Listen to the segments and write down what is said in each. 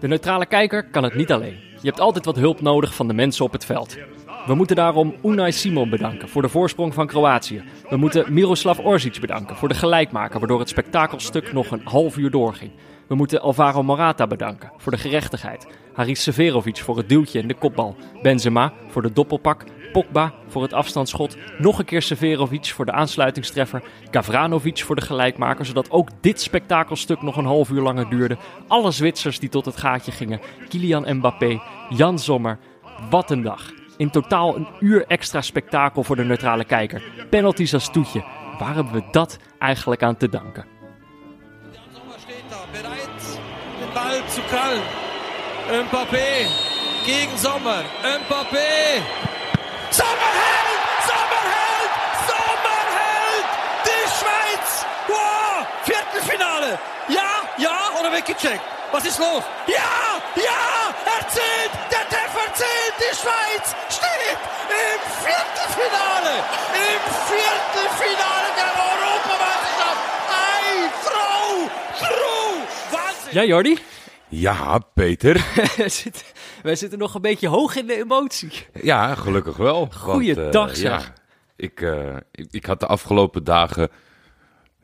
De neutrale kijker kan het niet alleen. Je hebt altijd wat hulp nodig van de mensen op het veld. We moeten daarom Unai Simon bedanken voor de voorsprong van Kroatië. We moeten Miroslav Orzic bedanken voor de gelijkmaker, waardoor het spektakelstuk nog een half uur doorging. We moeten Alvaro Morata bedanken voor de gerechtigheid. Haris Severovic voor het duwtje en de kopbal. Benzema voor de doppelpak. Pogba voor het afstandsschot. Nog een keer Severovic voor de aansluitingstreffer. Gavranovic voor de gelijkmaker, zodat ook dit spektakelstuk nog een half uur langer duurde. Alle Zwitsers die tot het gaatje gingen. Kylian Mbappé, Jan Sommer. Wat een dag. In totaal een uur extra spektakel voor de neutrale kijker. Penalties als toetje. Waar hebben we dat eigenlijk aan te danken? Sommer steht da, bereit, den Ball zu krallen. Mbappé gegen Sommer. Mbappé. Sommer hält! Sommer hält! Sommer hält! Die Schweiz! Wow! Viertelfinale! Ja, ja oder weggecheckt? Was ist los? Ja, ja! Er zählt! Der Treffer zählt! Die Schweiz steht im Viertelfinale! Im Viertelfinale der Europameisterschaft! Ei, Frau! True! Wahnsinn! Ja, Jordi? Ja, Peter. wij, zitten, nog een beetje hoog in de emotie. Ja, gelukkig wel. Goeiedag, want, zeg. Ja, ik, eh, ik, ik had de afgelopen dagen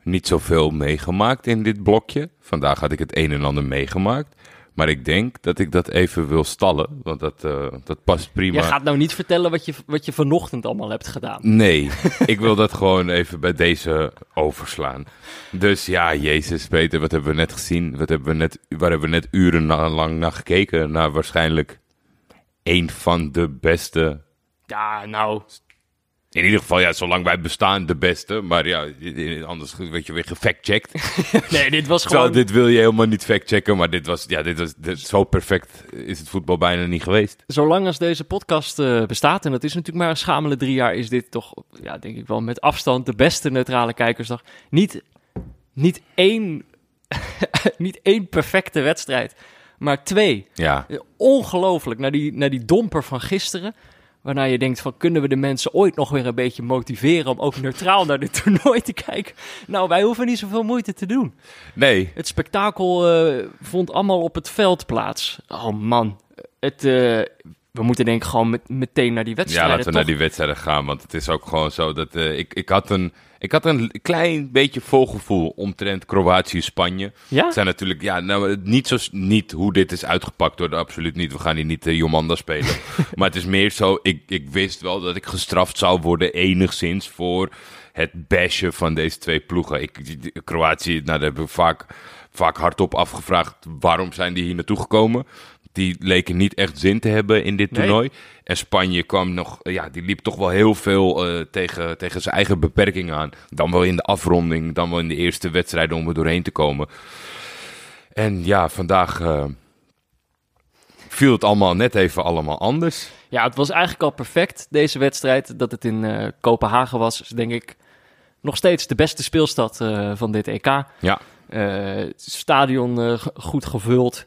niet zoveel meegemaakt in dit blokje. Vandaag had ik het een en ander meegemaakt. Maar ik denk dat ik dat even wil stallen, want dat, eh, dat past prima. Je gaat nou niet vertellen wat je, wat je vanochtend allemaal hebt gedaan. Nee, ik wil dat gewoon even bij deze overslaan. Dus ja, Jezus, Peter, wat hebben we net gezien? Wat hebben we net, waar hebben we net urenlang naar gekeken? Naar waarschijnlijk een van de beste Ja, nou, In ieder geval, ja, zolang wij bestaan, de beste. Maar ja, anders werd je weer gefactcheckt. nee, dit was Zo, gewoon... dit wil je helemaal niet factchecken, maar dit was, ja, dit was dit, zo perfect is het voetbal bijna niet geweest. Zolang als deze podcast eh, bestaat, en dat is natuurlijk maar een schamele drie jaar, is dit toch, ja, denk ik wel met afstand de beste neutrale kijkersdag. Niet, niet één, niet één perfecte wedstrijd, maar twee. Ja, Ongelooflijk, naar die, naar die domper van gisteren. Waarna je denkt van, kunnen we de mensen ooit nog weer een beetje motiveren om ook neutraal naar dit toernooi te kijken? Nou, wij hoeven niet zoveel moeite te doen. nee, Het spektakel eh, vond allemaal op het veld plaats. Oh man, het, eh, we moeten denk ik gewoon met, meteen naar die ja, wedstrijden. laten we toch? naar die wedstrijden gaan, want het is ook gewoon zo dat eh, ik, ik, had een, ik had een klein beetje volgevoel omtrent Kroatië-Spanje. Ja? Het zijn natuurlijk, ja, nou, niet, zo, niet hoe dit is uitgepakt door absoluut niet. We gaan hier niet uh, Jomanda spelen. maar het is meer zo, ik, ik wist wel dat ik gestraft zou worden enigszins voor het bashen van deze twee ploegen. Ik, Kroatië, nou, daar hebben we vaak, vaak hardop afgevraagd, waarom zijn die hier naartoe gekomen? Die leken niet echt zin te hebben in dit Nee. toernooi. En Spanje kwam nog, ja, die liep toch wel heel veel eh, tegen, tegen zijn eigen beperkingen aan. Dan wel in de afronding, dan wel in de eerste wedstrijden om er doorheen te komen. En ja, vandaag eh, viel het allemaal net even allemaal anders. Ja, het was eigenlijk al perfect, deze wedstrijd. Dat het in eh, Kopenhagen was, is denk ik nog steeds de beste speelstad van dit EK. Ja, stadion goed gevuld.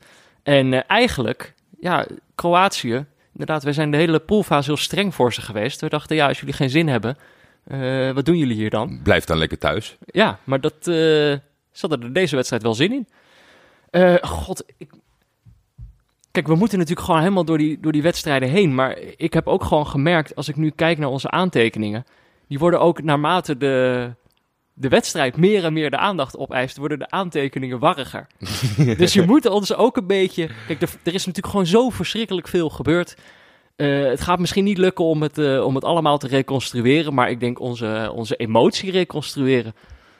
En eh, eigenlijk, ja, Kroatië, inderdaad, wij zijn de hele poolfase heel streng voor ze geweest. We dachten, ja, als jullie geen zin hebben, eh, wat doen jullie hier dan? blijf dan lekker thuis. Ja, maar dat eh ze hadden er deze wedstrijd wel zin in. Eh, God, ik... Kijk, we moeten natuurlijk gewoon helemaal door die, door die wedstrijden heen. Maar ik heb ook gewoon gemerkt, als ik nu kijk naar onze aantekeningen... die worden ook naarmate de, de wedstrijd meer en meer de aandacht opeist... worden de aantekeningen warriger. dus je moet ons ook een beetje... Kijk, er, er is natuurlijk gewoon zo verschrikkelijk veel gebeurd... Eh, het gaat misschien niet lukken om het, eh, om het allemaal te reconstrueren, maar ik denk onze, onze emotie reconstrueren,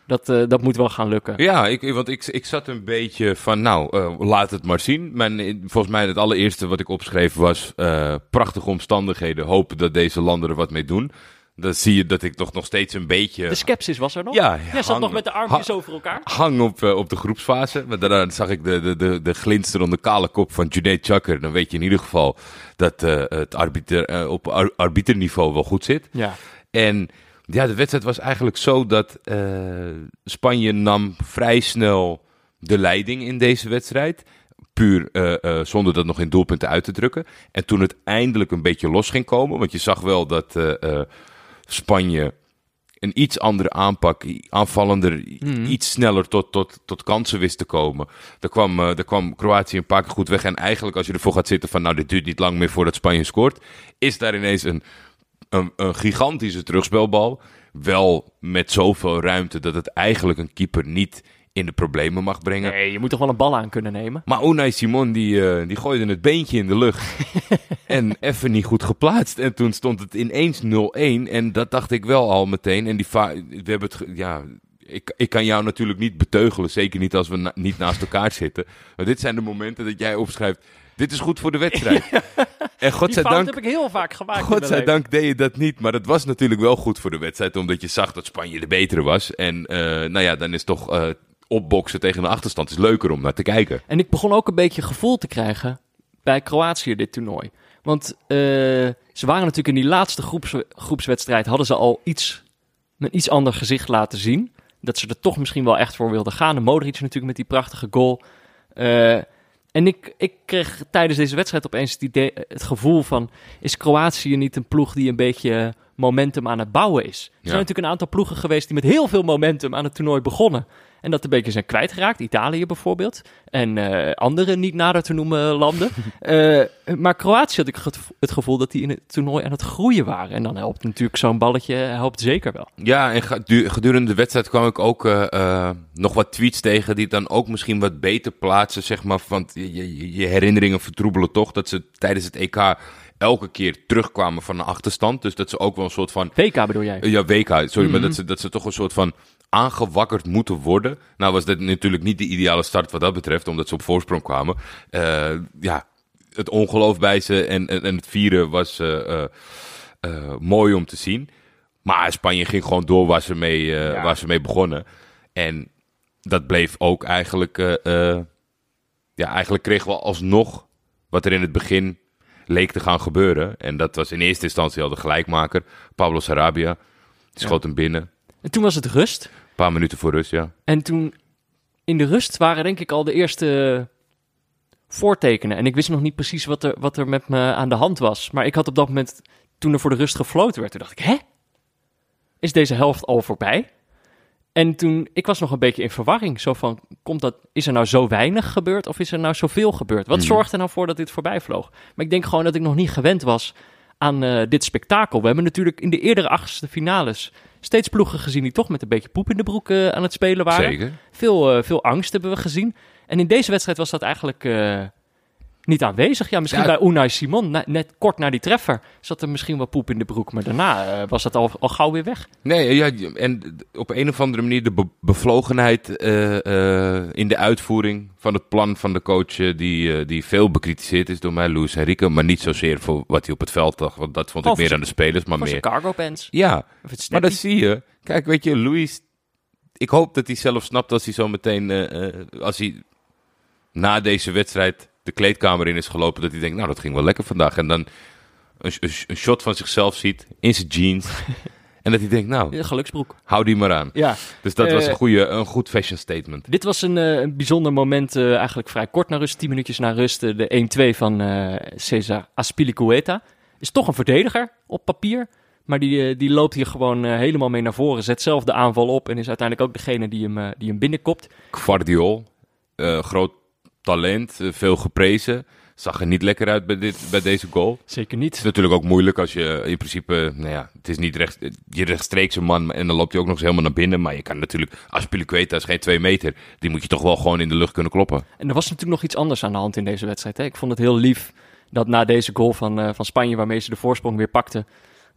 dat, eh, dat moet wel gaan lukken. Ja, ik, want ik, ik zat een beetje van, nou, laat het maar zien. Mijn, volgens mij het allereerste wat ik opschreef was prachtige omstandigheden. Hopen dat deze landen er wat mee doen. Dan zie je dat ik toch nog steeds een beetje De sceptisch was er nog. Ja, Jij zat nog met de armpjes over elkaar. hang op, eh, op de groepsfase. Maar daarna zag ik de, de, de, de glinsterende kale kop van Junaid Chakr. Dan weet je in ieder geval dat eh, het arbiter, eh, op ar- arbiterniveau wel goed zit. Ja. En ja, de wedstrijd was eigenlijk zo dat Spanje nam vrij snel de leiding in deze wedstrijd. Puur zonder dat nog in doelpunten uit te drukken. En toen het eindelijk een beetje los ging komen, want je zag wel dat Spanje een iets andere aanpak, aanvallender, Mhm. iets sneller tot, tot, tot kansen wist te komen. Daar kwam, eh, daar kwam Kroatië een paar keer goed weg. En eigenlijk als je ervoor gaat zitten van nou dit duurt niet lang meer voordat Spanje scoort, is daar ineens een, een, een gigantische terugspelbal. Wel met zoveel ruimte dat het eigenlijk een keeper niet in de problemen mag brengen. Nee, je moet toch wel een bal aan kunnen nemen. Maar Unai Simon die, eh, die gooide het beentje in de lucht. en even niet goed geplaatst. En toen stond het ineens 0-1. En dat dacht ik wel al meteen. En die we hebben het. Ja, ik, ik kan jou natuurlijk niet beteugelen. Zeker niet als we na- niet naast elkaar zitten. Maar dit zijn de momenten dat jij opschrijft. Dit is goed voor de wedstrijd. En godzijdank. heb ik heel vaak gemaakt. Godzijdank deed je dat niet, maar het was natuurlijk wel goed voor de wedstrijd, omdat je zag dat Spanje de betere was. En eh, nou ja, dan is toch eh, opboksen tegen een achterstand is leuker om naar te kijken. En ik begon ook een beetje gevoel te krijgen bij Kroatië dit toernooi. Want eh, ze waren natuurlijk in die laatste groeps, groepswedstrijd... hadden ze al iets, een iets ander gezicht laten zien. Dat ze er toch misschien wel echt voor wilden gaan. En Modric natuurlijk met die prachtige goal. Eh, en ik, ik kreeg tijdens deze wedstrijd opeens het, idee, het gevoel van... is Kroatië niet een ploeg die een beetje momentum aan het bouwen is? Er Ja. zijn natuurlijk een aantal ploegen geweest... die met heel veel momentum aan het toernooi begonnen... En dat een beetje zijn kwijtgeraakt. Italië bijvoorbeeld. En eh, andere niet nader te noemen landen. Eh, maar Kroatië had ik het- gevoel dat die in het toernooi aan het groeien waren. En dan helpt natuurlijk zo'n balletje helpt zeker wel. Ja, en gedurende de wedstrijd kwam ik ook eh, eh, nog wat tweets tegen die dan ook misschien wat beter plaatsen, zeg maar. Want je, je, je herinneringen vertroebelen toch dat ze tijdens het EK elke keer terugkwamen van een achterstand. Dus dat ze ook wel een soort van WK bedoel jij? Ja, WK, sorry, Mhm. maar dat ze, dat ze toch een soort van aangewakkerd moeten worden. Nou was dit natuurlijk niet de ideale start wat dat betreft, omdat ze op voorsprong kwamen. Eh, ja, het ongeloof bij ze en, en, en het vieren was eh, eh, mooi om te zien. Maar Spanje ging gewoon door waar ze mee, Ja. waar ze mee begonnen. En dat bleef ook eigenlijk... ja, eigenlijk kregen we alsnog wat er in het begin leek te gaan gebeuren. En dat was in eerste instantie al de gelijkmaker. Pablo Sarabia. Die schoot hem binnen. En toen was het rust. Een paar minuten voor rust, ja. En toen in de rust waren denk ik al de eerste voortekenen. En ik wist nog niet precies wat er, wat er met me aan de hand was. Maar ik had op dat moment, toen er voor de rust gefloten werd, toen dacht ik, hè? Is deze helft al voorbij? En toen, ik was nog een beetje in verwarring. Zo van, komt dat, is er nou zo weinig gebeurd of is er nou zoveel gebeurd? Wat Mhm. zorgt er nou voor dat dit voorbij vloog? Maar ik denk gewoon dat ik nog niet gewend was aan eh, dit spektakel. We hebben natuurlijk in de eerdere achtste finales steeds ploegen gezien die toch met een beetje poep in de broek eh, aan het spelen waren. Zeker. Veel, eh, veel angst hebben we gezien. En in deze wedstrijd was dat eigenlijk niet aanwezig. Ja, misschien Ja. bij Unai Simon, na- net kort na die treffer, zat er misschien wel poep in de broek. Maar daarna eh, was dat al, al gauw weer weg. Nee, ja, en op een of andere manier de be- bevlogenheid eh, eh, in de uitvoering van het plan van de coach, die, die veel bekritiseerd is door mij, Luis Enrique, maar niet zozeer voor wat hij op het veld dacht, want dat vond ik meer aan de spelers, maar meer... cargo pants. Ja, maar dat zie je. Kijk, weet je, Luis, ik hoop dat hij zelf snapt als hij zo meteen, als hij na deze wedstrijd de kleedkamer in is gelopen, dat hij denkt, nou, dat ging wel lekker vandaag. En dan een, een, een shot van zichzelf ziet in zijn jeans. en dat hij denkt, nou, Een geluksbroek. hou die maar aan. Ja, Dus dat was Eh, een, goede, een goed fashion statement. dit was een, eh, een bijzonder moment, eh, eigenlijk vrij kort na rust, 10 minuutjes na rust. eh, de 1-2 van eh Cesar Aspilicueta. Is toch een verdediger op papier. Maar die, eh, die loopt hier gewoon eh, helemaal mee naar voren. Zet zelf de aanval op en is uiteindelijk ook degene die hem, eh, die hem binnenkopt. Guardiol, eh, groot talent, eh, veel geprezen. Zag er niet lekker uit bij, dit, bij deze goal. Zeker Het niet. is natuurlijk ook moeilijk als je in principe, nou ja, het is niet recht, je rechtstreekse man en dan loopt hij ook nog eens helemaal naar binnen. Maar je kan natuurlijk, Aspilicueta is geen twee meter, die moet je toch wel gewoon in de lucht kunnen kloppen. En er was natuurlijk nog iets anders aan de hand in deze wedstrijd. Hè? Ik vond het heel lief dat na deze goal van, eh, van Spanje, waarmee ze de voorsprong weer pakte,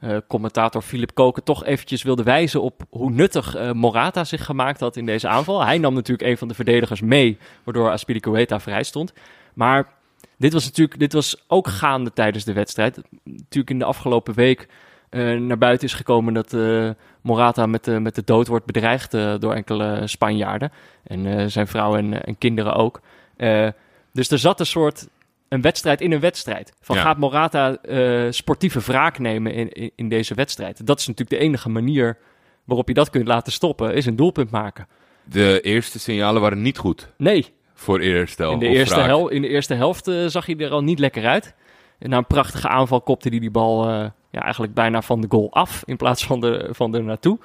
eh, commentator Philip Koken toch eventjes wilde wijzen op hoe nuttig eh, Morata zich gemaakt had in deze aanval. Hij nam natuurlijk een van de verdedigers mee, waardoor Aspilicueta vrij stond. Maar dit was natuurlijk dit was ook gaande tijdens de wedstrijd. Natuurlijk in de afgelopen week eh, naar buiten is gekomen dat Morata met, de met de dood wordt bedreigd door enkele Spanjaarden. En zijn vrouw en, en kinderen ook. Dus er zat een soort een wedstrijd in een wedstrijd. Van Ja. gaat Morata eh, sportieve wraak nemen in, in, in deze wedstrijd? Dat is natuurlijk de enige manier waarop je dat kunt laten stoppen, is een doelpunt maken. De eerste signalen waren niet goed Nee, voor eerstel in de, eerste, hel, in de eerste helft eh, zag hij er al niet lekker uit. En na een prachtige aanval kopte hij die bal eh, ja, eigenlijk bijna van de goal af in plaats van, de, van er naartoe.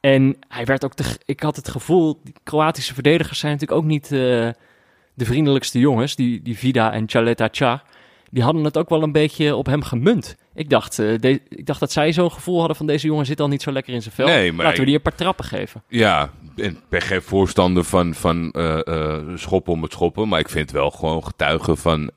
En hij werd ook, te, ik had het gevoel, die Kroatische verdedigers zijn natuurlijk ook niet de vriendelijkste jongens. Die, die Vida en Chaleta Cha, die hadden het ook wel een beetje op hem gemunt. Ik dacht, eh, de- ik dacht dat zij zo'n gevoel hadden van deze jongen zit al niet zo lekker in zijn vel. Nee, maar Laten we die een paar trappen geven. Ja, ik ben geen voorstander van, van eh, eh, schoppen om het schoppen. Maar ik vind wel gewoon getuigen van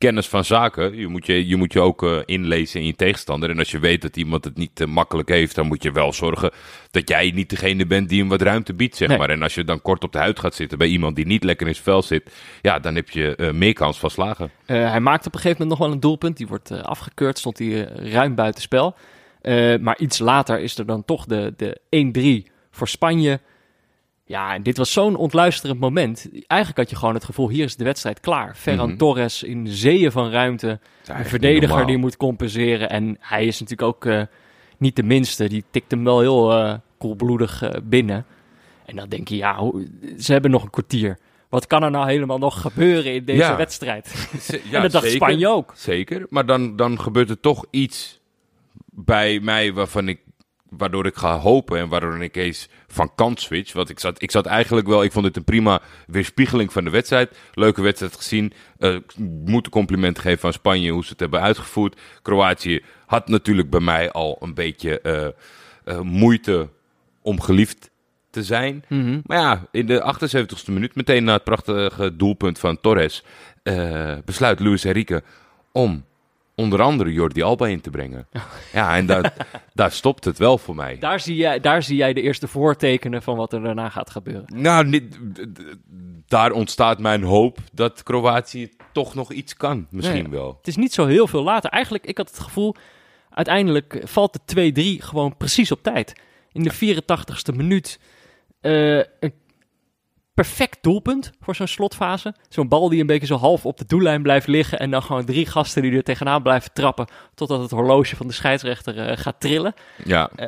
kennis van zaken. Je moet je, je, moet je ook eh, inlezen in je tegenstander. En als je weet dat iemand het niet eh, makkelijk heeft, dan moet je wel zorgen dat jij niet degene bent die hem wat ruimte biedt, zeg Nee. maar. En als je dan kort op de huid gaat zitten bij iemand die niet lekker in zijn vel zit, ja, dan heb je eh, meer kans van slagen. Hij maakte op een gegeven moment nog wel een doelpunt. Die wordt afgekeurd, stond hij ruim buiten spel. Eh, maar iets later is er dan toch de, de 1-3 voor Spanje. Ja, en dit was zo'n ontluisterend moment. Eigenlijk had je gewoon het gevoel, hier is de wedstrijd klaar. Ferran Mhm. Torres in zeeën van ruimte. Een verdediger die moet compenseren. En hij is natuurlijk ook eh, niet de minste. Die tikt hem wel heel eh, koelbloedig eh, binnen. En dan denk je, ja, hoe- ze hebben nog een kwartier. Wat kan er nou helemaal nog gebeuren in deze Ja. wedstrijd? Z- en dat dacht zeker. Spanje ook. Zeker, maar dan, dan gebeurt er toch iets bij mij waarvan ik, waardoor ik ga hopen en waardoor ik eens van kant switch. Want ik zat, ik zat eigenlijk wel, ik vond het een prima weerspiegeling van de wedstrijd. Leuke wedstrijd gezien. Eh, ik moet een compliment geven aan Spanje hoe ze het hebben uitgevoerd. Kroatië had natuurlijk bij mij al een beetje eh, eh, moeite om geliefd te zijn. Mhm. Maar ja, in de 78ste minuut, meteen na het prachtige doelpunt van Torres, besluit Luis Enrique om onder andere Jordi Alba in te brengen. Ja, en daar, daar stopt het wel voor mij. Daar zie, jij, daar zie jij de eerste voortekenen van wat er daarna gaat gebeuren. Nou, niet- daar ontstaat mijn hoop dat Kroatië toch nog iets kan. Misschien Nee. wel. Het is niet zo heel veel later. Eigenlijk, ik had het gevoel, uiteindelijk valt de 2-3 gewoon precies op tijd. In de 84ste minuut eh, een perfect doelpunt voor zo'n slotfase. Zo'n bal die een beetje zo half op de doellijn blijft liggen. En dan gewoon drie gasten die er tegenaan blijven trappen. Totdat het horloge van de scheidsrechter eh, gaat trillen. Ja,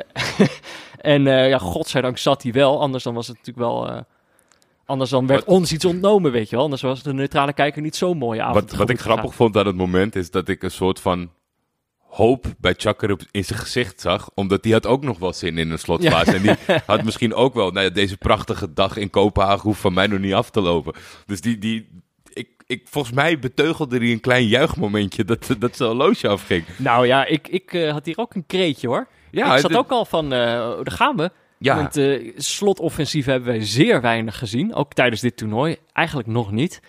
En eh, ja, godzijdank zat hij wel. Anders dan was het natuurlijk wel... eh, anders dan werd ons iets ontnomen, weet je wel. Anders was de neutrale kijker niet zo'n mooie avond wat, wat ik grappig vond aan het moment is dat ik een soort van hoop bij Chakar op- in zijn gezicht zag. Omdat die had ook nog wel zin in een slotfase. En die had misschien ook wel, nou ja, deze prachtige dag in Kopenhagen hoeft van mij nog niet af te lopen. Dus die, die ik, ik, volgens mij beteugelde hij een klein juichmomentje dat, dat zijn horloge afging. Nou ja, ik, ik eh, had hier ook een kreetje hoor. Ja, ik zat ook al van, eh daar gaan we. Ja, Want eh slotoffensief hebben wij zeer weinig gezien. Ook tijdens dit toernooi. Eigenlijk nog niet.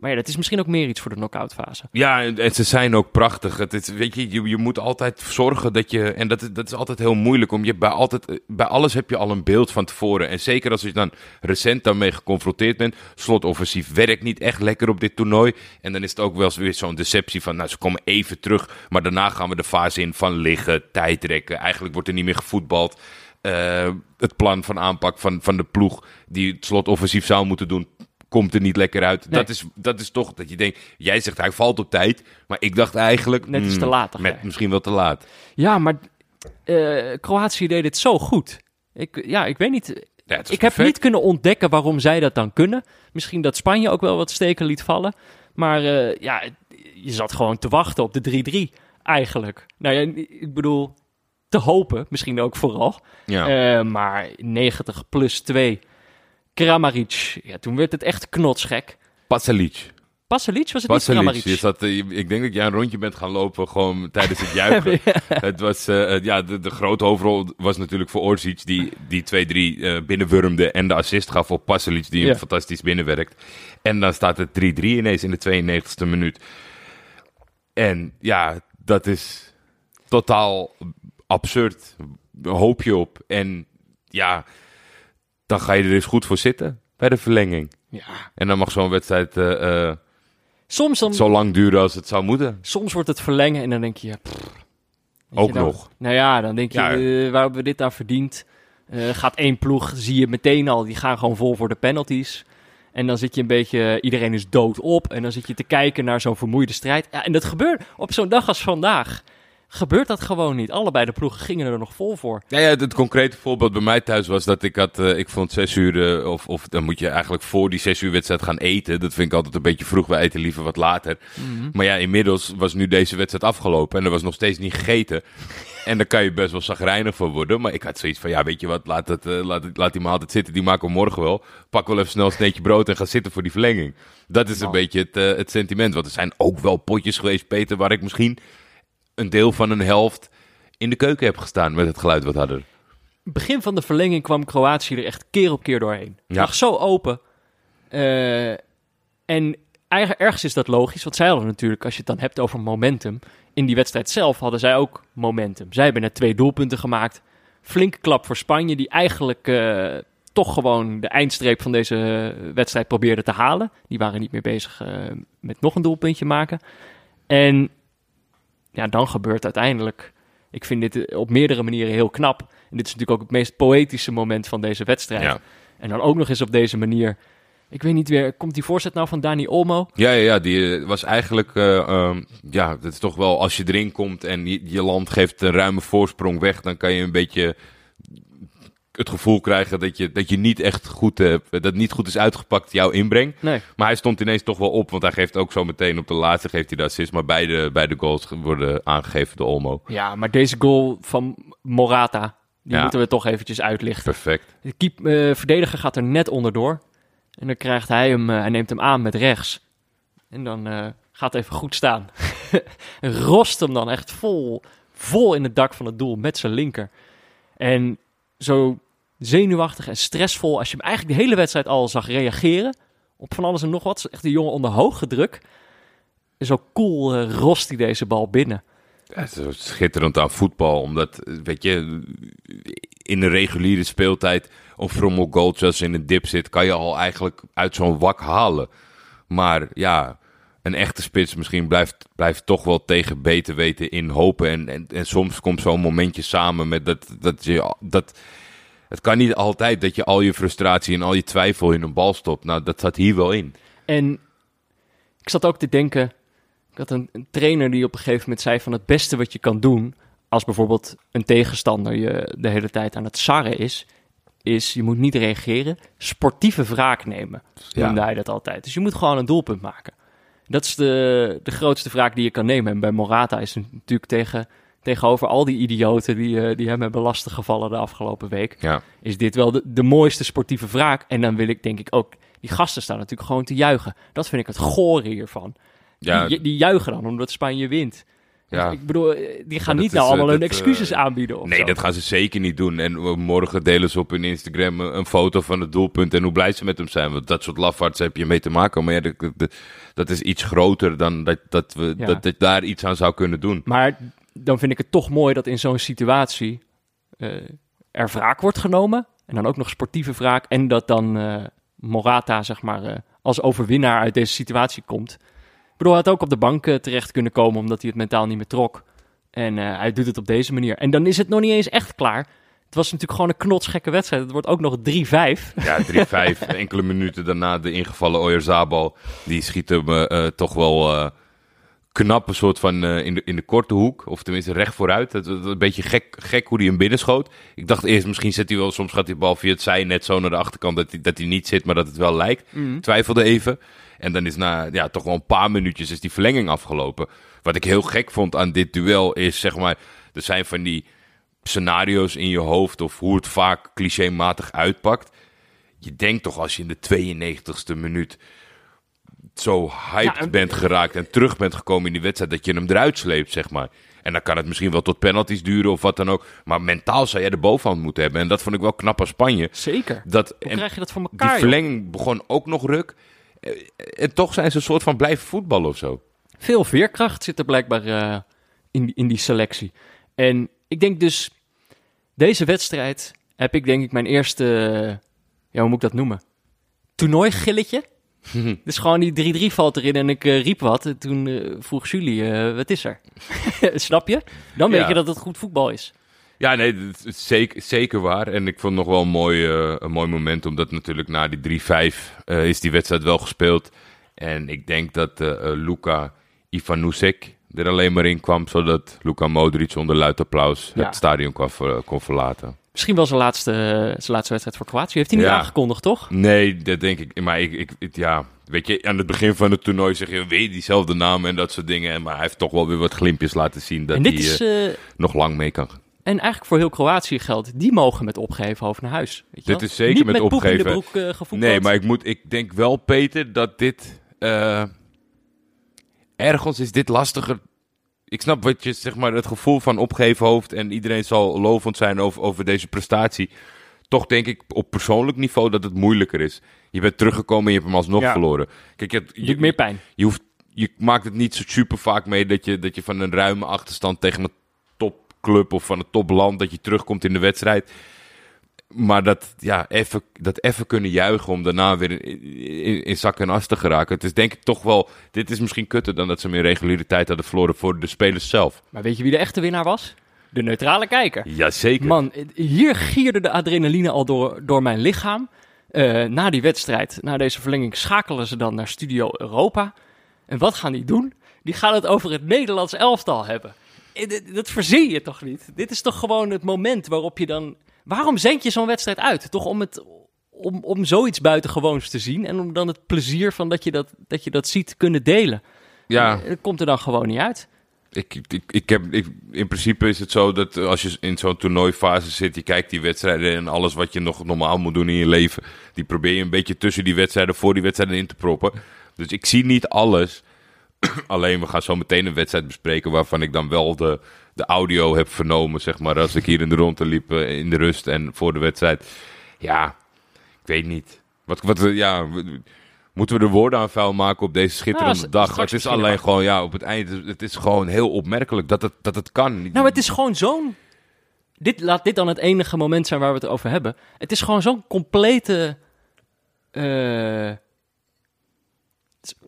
Maar ja, dat is misschien ook meer iets voor de knock-out fase. Ja, en, ze zijn ook prachtig. Het is, weet je, je, moet altijd zorgen dat je. En dat, is- dat is altijd heel moeilijk. Om je bij, altijd, bij alles heb je al een beeld van tevoren. En zeker als je dan recent daarmee geconfronteerd bent. Slotoffensief werkt niet echt lekker op dit toernooi. En dan is het ook wel weer zo'n deceptie van. Nou, ze komen even terug. Maar daarna gaan we de fase in van liggen, tijdrekken. Eigenlijk wordt er niet meer gevoetbald. Eh, het plan van aanpak van, van de ploeg die het slotoffensief zou moeten doen. Komt er niet lekker uit. Nee. Dat, is, dat is toch dat je denkt. Jij zegt hij valt op tijd. Maar ik dacht eigenlijk. Net hmm, te laat, dacht Met, misschien wel te laat. Ja, maar eh, Kroatië deed het zo goed. Ik, ja, ik weet niet. Ja, is Ik heb niet kunnen ontdekken waarom zij dat dan kunnen. Misschien dat Spanje ook wel wat steken liet vallen. Maar eh, ja, je zat gewoon te wachten op de 3-3 eigenlijk. Nou ja, ik bedoel, te hopen, misschien ook vooral. Ja. Eh, maar 90 plus 2. Kramaric. Ja, toen werd het echt knotsgek. Pasalic. Pasalic was het Pasalic. niet Je zat, eh, ik denk dat jij een rondje bent gaan lopen gewoon tijdens het juichen. Het was, eh, eh, ja, de, de grote hoofdrol was natuurlijk voor Orsic, die, die 2-3 eh, binnenwurmde en de assist gaf op Pasalic, die hem Ja. fantastisch binnenwerkt. En dan staat het 3-3 ineens in de 92e minuut. En ja, dat is totaal absurd. Hoop je op. En ja, dan ga je er eens goed voor zitten bij de verlenging. Ja. En dan mag zo'n wedstrijd eh, eh, Soms, dan, zo lang duren als het zou moeten. soms wordt het verlengen en dan denk je... pff, Ook je dan- nog. Nou ja, dan denk je, Ja. eh, waar hebben we dit nou verdiend? Gaat één ploeg, zie je meteen al, die gaan gewoon vol voor de penalties. En dan zit je een beetje, iedereen is dood op. En dan zit je te kijken naar zo'n vermoeide strijd. Ja, en dat gebeurt op zo'n dag als vandaag. Gebeurt dat gewoon niet. Allebei de ploegen gingen er nog vol voor. Ja, ja, het concrete voorbeeld bij mij thuis was dat ik had, eh, ik vond zes uur, eh, of, of dan moet je eigenlijk voor die zes uur wedstrijd gaan eten. Dat vind ik altijd een beetje vroeg, we eten liever wat later. Maar ja, inmiddels was nu deze wedstrijd afgelopen en er was nog steeds niet gegeten. en daar kan je best wel zagrijnig voor worden. Maar ik had zoiets van, ja, weet je wat, laat, het, eh, laat, laat die maar altijd zitten, die maken we morgen wel. Pak wel even snel een sneetje brood en ga zitten voor die verlenging. Dat is een beetje het, het sentiment. Want er zijn ook wel potjes geweest, Peter, waar ik misschien een deel van een helft in de keuken heb gestaan met het geluid wat harder. Begin van de verlenging kwam Kroatië er echt keer op keer doorheen. Het Ja. lag zo open. Eh, en eigen, ergens is dat logisch, want zij hadden natuurlijk, als je het dan hebt over momentum, in die wedstrijd zelf hadden zij ook momentum. Zij hebben net twee doelpunten gemaakt. Flinke klap voor Spanje, die eigenlijk eh, toch gewoon de eindstreep van deze wedstrijd probeerde te halen. Die waren niet meer bezig eh, met nog een doelpuntje maken. En ja, dan gebeurt uiteindelijk. Ik vind dit eh, op meerdere manieren heel knap. En dit is natuurlijk ook het meest poëtische moment van deze wedstrijd. Ja. En dan ook nog eens op deze manier. Ik weet niet weer, komt die voorzet nou van Dani Olmo? Ja, ja, ja die eh, was eigenlijk, eh, ehm, ja, dat is toch wel, als je erin komt en je, je land geeft een ruime voorsprong weg, dan kan je een beetje het gevoel krijgen dat je, dat je niet echt goed hebt, dat het niet goed is uitgepakt, jouw inbreng. Nee. Maar hij stond ineens toch wel op, want hij geeft ook zo meteen op de laatste geeft hij de assist, maar beide, beide goals worden aangegeven door Olmo. Ja, maar deze goal van Morata, die Ja. moeten we toch eventjes uitlichten. Perfect. De keep, eh, verdediger gaat er net onderdoor. En dan krijgt hij hem, eh, hij neemt hem aan met rechts. En dan eh, gaat hij even goed staan. rost hem dan echt vol, vol in het dak van het doel met zijn linker. En zo zenuwachtig en stressvol als je hem eigenlijk de hele wedstrijd al zag reageren. Op van alles en nog wat. Echt de jongen onder hoge druk. Zo cool eh, rost hij deze bal binnen. Het is schitterend aan voetbal, omdat, eh, weet je, in de reguliere speeltijd een frommel goaltjes in een dip zit, kan je al eigenlijk uit zo'n wak halen. Maar ja, een echte spits misschien blijft, blijft toch wel tegen beter weten in hopen. En, en, en soms komt zo'n momentje samen met dat, dat je, dat, het kan niet altijd dat je al je frustratie en al je twijfel in een bal stopt. Nou, dat zat hier wel in. En ik zat ook te denken. Ik had een, een trainer die op een gegeven moment zei: van het beste wat je kan doen. als bijvoorbeeld een tegenstander je de hele tijd aan het sarren is. is je moet niet reageren. sportieve wraak nemen. Ja. Noemde hij dat altijd. Dus je moet gewoon een doelpunt maken. Dat is de, de grootste wraak die je kan nemen. En bij Morata is het natuurlijk tegen, tegenover al die idioten. die, eh, die hem hebben lastiggevallen de afgelopen week Ja. is dit wel de, de mooiste sportieve wraak. En dan wil ik denk ik ook, die gasten staan natuurlijk gewoon te juichen. Dat vind ik het gore hiervan. Ja, Die, die juichen dan omdat Spanje wint. ja. Ik bedoel, eh, die gaan dat niet nou eh, allemaal hun dat, excuses aanbieden Nee, zo. dat gaan ze zeker niet doen. En morgen delen ze op hun Instagram een foto van het doelpunt en hoe blij ze met hem zijn. Want dat soort lafards heb je mee te maken. Maar ja, de- dat is iets groter dan dat, dat we Ja. dat, dat daar iets aan zou kunnen doen. Maar dan vind ik het toch mooi dat in zo'n situatie eh, er wraak wordt genomen. En dan ook nog sportieve wraak. En dat dan eh, Morata, zeg maar, eh, als overwinnaar uit deze situatie komt. Ik bedoel, hij had ook op de bank terecht kunnen komen omdat hij het mentaal niet meer trok. En hij doet het op deze manier. En dan is het nog niet eens echt klaar. Het was natuurlijk gewoon een knotsgekke wedstrijd. Het wordt ook nog 3-5. Ja, 3-5. Enkele minuten daarna de ingevallen Oyarzabal. Die schiet hem toch wel knap een soort van eh, in, de, in de korte hoek. Of tenminste recht vooruit. Het, een beetje gek, gek hoe hij hem binnenschoot. Ik dacht eerst misschien zet hij wel... Soms gaat die bal via het zij net zo naar de achterkant dat hij, dat hij niet zit. Maar dat het wel lijkt. Twijfelde even. En dan is na ja, toch wel een paar minuutjes is die verlenging afgelopen. Wat ik heel gek vond aan dit duel is zeg maar... Er zijn van die scenario's in je hoofd of hoe het vaak clichématig uitpakt. Je denkt toch als je in de 92ste minuut zo hyped Ja, en- bent geraakt en terug bent gekomen in die wedstrijd, dat je hem eruit sleept, zeg maar. En dan kan het misschien wel tot penalties duren of wat dan ook. Maar mentaal zou jij de bovenhand moeten hebben. En dat vond ik wel knap aan Spanje. Zeker. Dat, Hoe en krijg je dat voor die elkaar, joh? verlenging begon ook nog ruk. Eh, En toch zijn ze een soort van blijven voetballen of zo. Veel veerkracht zit er blijkbaar eh, in, die- in die selectie. En ik denk dus, deze wedstrijd heb ik denk ik mijn eerste, ja, hoe moet ik dat noemen? Toernooigilletje. dus gewoon die 3-3 valt erin en ik eh, riep wat. En toen eh, vroeg Julie, eh, wat is er? Snap je? Dan weet Ja. je dat het goed voetbal is. Ja, nee, dat is zeker, zeker waar. En ik vond nog wel een mooi, een mooi moment, omdat natuurlijk na die 3-5 eh, is die wedstrijd wel gespeeld. En ik denk dat Luka Ivanusek, er alleen maar in kwam, zodat Luka Modric onder luid applaus Ja. het stadion kon, kon verlaten. Misschien wel zijn laatste, zijn laatste wedstrijd voor Kroatië. Heeft hij niet Ja. aangekondigd, toch? Nee, dat denk ik. Maar ik, ik, ik- ja, weet je, aan het begin van het toernooi zeg je weer diezelfde naam en dat soort dingen. Maar hij heeft toch wel weer wat glimpjes laten zien dat hij is... eh, eh, nog lang mee kan. en eigenlijk voor heel Kroatië geldt, die mogen met opgeheven hoofd naar huis. Weet je Dit wel? is zeker Niet met de opgeven. broek gevoetbald. Nee, maar ik, moet, ik denk wel, Peter, dat dit. ergens is dit lastiger. Ik snap wat je, zeg maar, het gevoel van opgeven hoofd. En iedereen zal lovend zijn over, over deze prestatie. Toch denk ik op persoonlijk niveau dat het moeilijker is. Je bent teruggekomen en je hebt hem alsnog Ja. verloren. Kijk, je, Doet je, meer pijn. je, hoeft, je maakt het niet zo super vaak mee dat je, dat je van een ruime achterstand tegen een topclub of van een topland dat je terugkomt in de wedstrijd. Maar dat, ja, even, dat even kunnen juichen om daarna weer in, in, in zak en as te geraken. Het is denk ik toch wel, dit is misschien kutter dan dat ze meer regulariteit hadden verloren voor de spelers zelf. Maar weet je wie de echte winnaar was? De neutrale kijker. Jazeker. Man, hier gierde de adrenaline al door, door mijn lichaam. Eh, na die wedstrijd, na deze verlenging, schakelen ze dan naar Studio Europa. En wat gaan die doen? Die gaan het over het Nederlands elftal hebben. Eh, Dat verzin je toch niet? Dit is toch gewoon het moment waarop je dan... Waarom zend je zo'n wedstrijd uit? Toch om, het, om, om zoiets buitengewoons te zien en om dan het plezier van dat je dat, dat, je dat ziet kunnen delen. ja, Eh, Dat komt er dan gewoon niet uit. Ik, ik, ik heb, ik, in principe is het zo dat als je in zo'n toernooifase zit, je kijkt die wedstrijden en alles wat je nog normaal moet doen in je leven, die probeer je een beetje tussen die wedstrijden, voor die wedstrijden in te proppen. Dus ik zie niet alles. Alleen we gaan zo meteen een wedstrijd bespreken waarvan ik dan wel de, de audio heb vernomen, zeg maar, als ik hier in de ronde liep eh, in de rust en voor de wedstrijd. Ja, ik weet niet. Wat, wat, eh, ja, moeten we de woorden aan vuil maken op deze schitterende Nou, dag? Het is alleen gewoon, ja, op het eind, het is gewoon heel opmerkelijk dat het, dat het kan. Nou, het is gewoon zo'n. Dit, laat dit dan het enige moment zijn waar we het over hebben. Het is gewoon zo'n complete. eh,